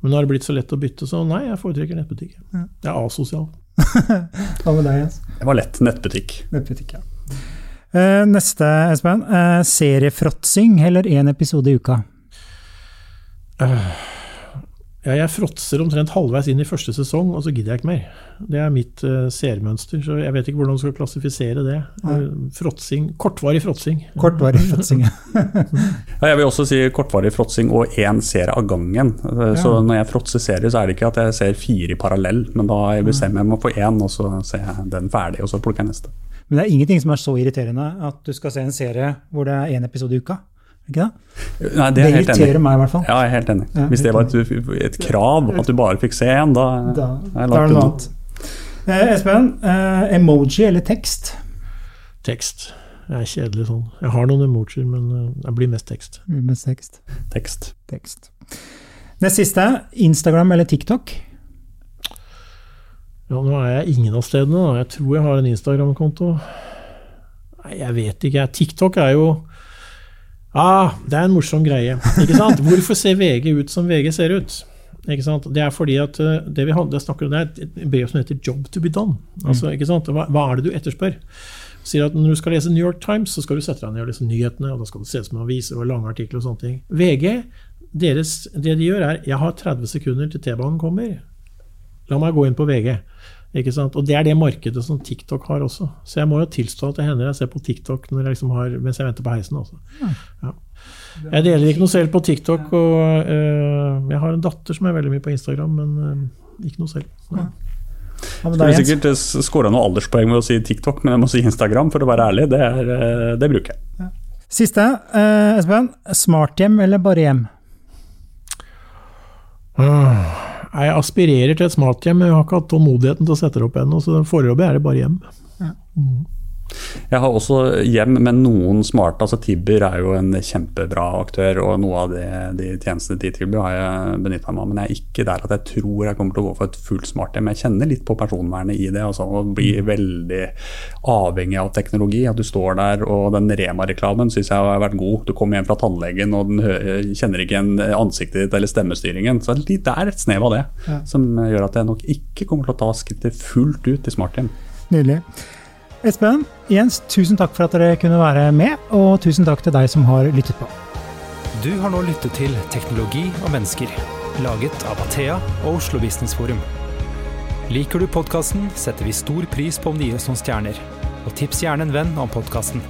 Men nå har det blitt så lett å bytte, så nei, jeg foretrekker nettbutikk. Jeg er asosial. Hva med deg, Jens? Det var lett nettbutikk. Nettbutikk, ja. Uh, neste, Espen. Uh, seriefråtsing eller én episode i uka? Uh, Ja, jeg fråtser omtrent halvveis inn i første sesong, og så gidder jeg ikke mer. Det er mitt uh, seermønster, så jeg vet ikke hvordan du skal klassifisere det. Ja. fråtsing, Kortvarig fråtsing. Kortvarig fråtsing, ja. Jeg vil også si kortvarig fråtsing og én serie av gangen. Uh, så ja. når jeg fråtser serier, så er det ikke at jeg ser fire i parallell, men da bestemmer jeg meg for én, og så ser jeg den ferdig, og så plukker jeg neste. Men det er ingenting som er så irriterende at du skal se en serie hvor det er én episode i uka? Ikke det? Nei, det, det irriterer meg i hvert fall. Ja, jeg er helt enig. Ja, Hvis det var et, et, krav at du bare fikk se én, da, da, da er det noe annet. Eh, Espen, eh, emoji eller tekst? Tekst. Jeg er kjedelig sånn. Jeg har noen emojier, men eh, jeg blir mest tekst. Mest tekst. Tekst. tekst. Det siste, Instagram eller TikTok? Ja, nå er jeg ingen av stedene. Jeg tror jeg har en Instagram-konto. Nei, jeg vet ikke. TikTok er jo Ah, det er en morsom greie. ikke sant? Hvorfor ser VG ut som VG ser ut? Ikke sant? Det er fordi at eh, det vi hadde, snakker om, det er et brev som heter 'Job to be done'. Altså, ikke sant? Hva, hva er det du etterspør? sier at Når du skal lese New York Times, så skal du sette deg ned og lese nyhetene. og Da skal du se som aviser og lange artikler og sånne ting. VG, deres, det de gjør, er jeg har 30 sekunder til T-banen kommer. La meg gå inn på VG. Ikke sant? Og det er det markedet som TikTok har også. Så jeg må jo tilstå at det hender jeg ser på TikTok jeg liksom har, mens jeg venter på heisen. Også. Ja. Jeg deler ikke noe selv på TikTok, og uh, jeg har en datter som er veldig mye på Instagram, men uh, ikke noe selv. Ja. Ja, Skulle sikkert eh, skåra noen alderspoeng med å si TikTok, men jeg må si Instagram, for å være ærlig. Det, er, det bruker jeg. Ja. Siste, uh, Espen. Smarthjem eller bare hjem? Uh. Jeg aspirerer til et smarthjem, men jeg har ikke hatt tålmodigheten til å sette det opp ennå. Så foreløpig er det bare hjem. Ja. Mm. Jeg har også hjem med noen smarte. altså Tibber er jo en kjempebra aktør, og noe av de, de tjenestene de tilbyr, har jeg benytta meg av. Men jeg er ikke der at jeg tror jeg kommer til å gå for et fullt smarthjem. Jeg kjenner litt på personvernet i det. altså Å bli veldig avhengig av teknologi. At du står der, og den Rema-reklamen syns jeg har vært god. Du kommer hjem fra tannlegen, og den kjenner ikke igjen ansiktet ditt eller stemmestyringen. Så det er et snev av det ja. som gjør at jeg nok ikke kommer til å ta skrittet fullt ut i smarthjem. Nydelig. Espen, Jens, tusen takk for at dere kunne være med, og tusen takk til deg som har lyttet på. Du har nå lyttet til Teknologi og mennesker, laget av Athea og Oslo Business Forum. Liker du podkasten, setter vi stor pris på om du gir oss noen stjerner. Og tips gjerne en venn om podkasten.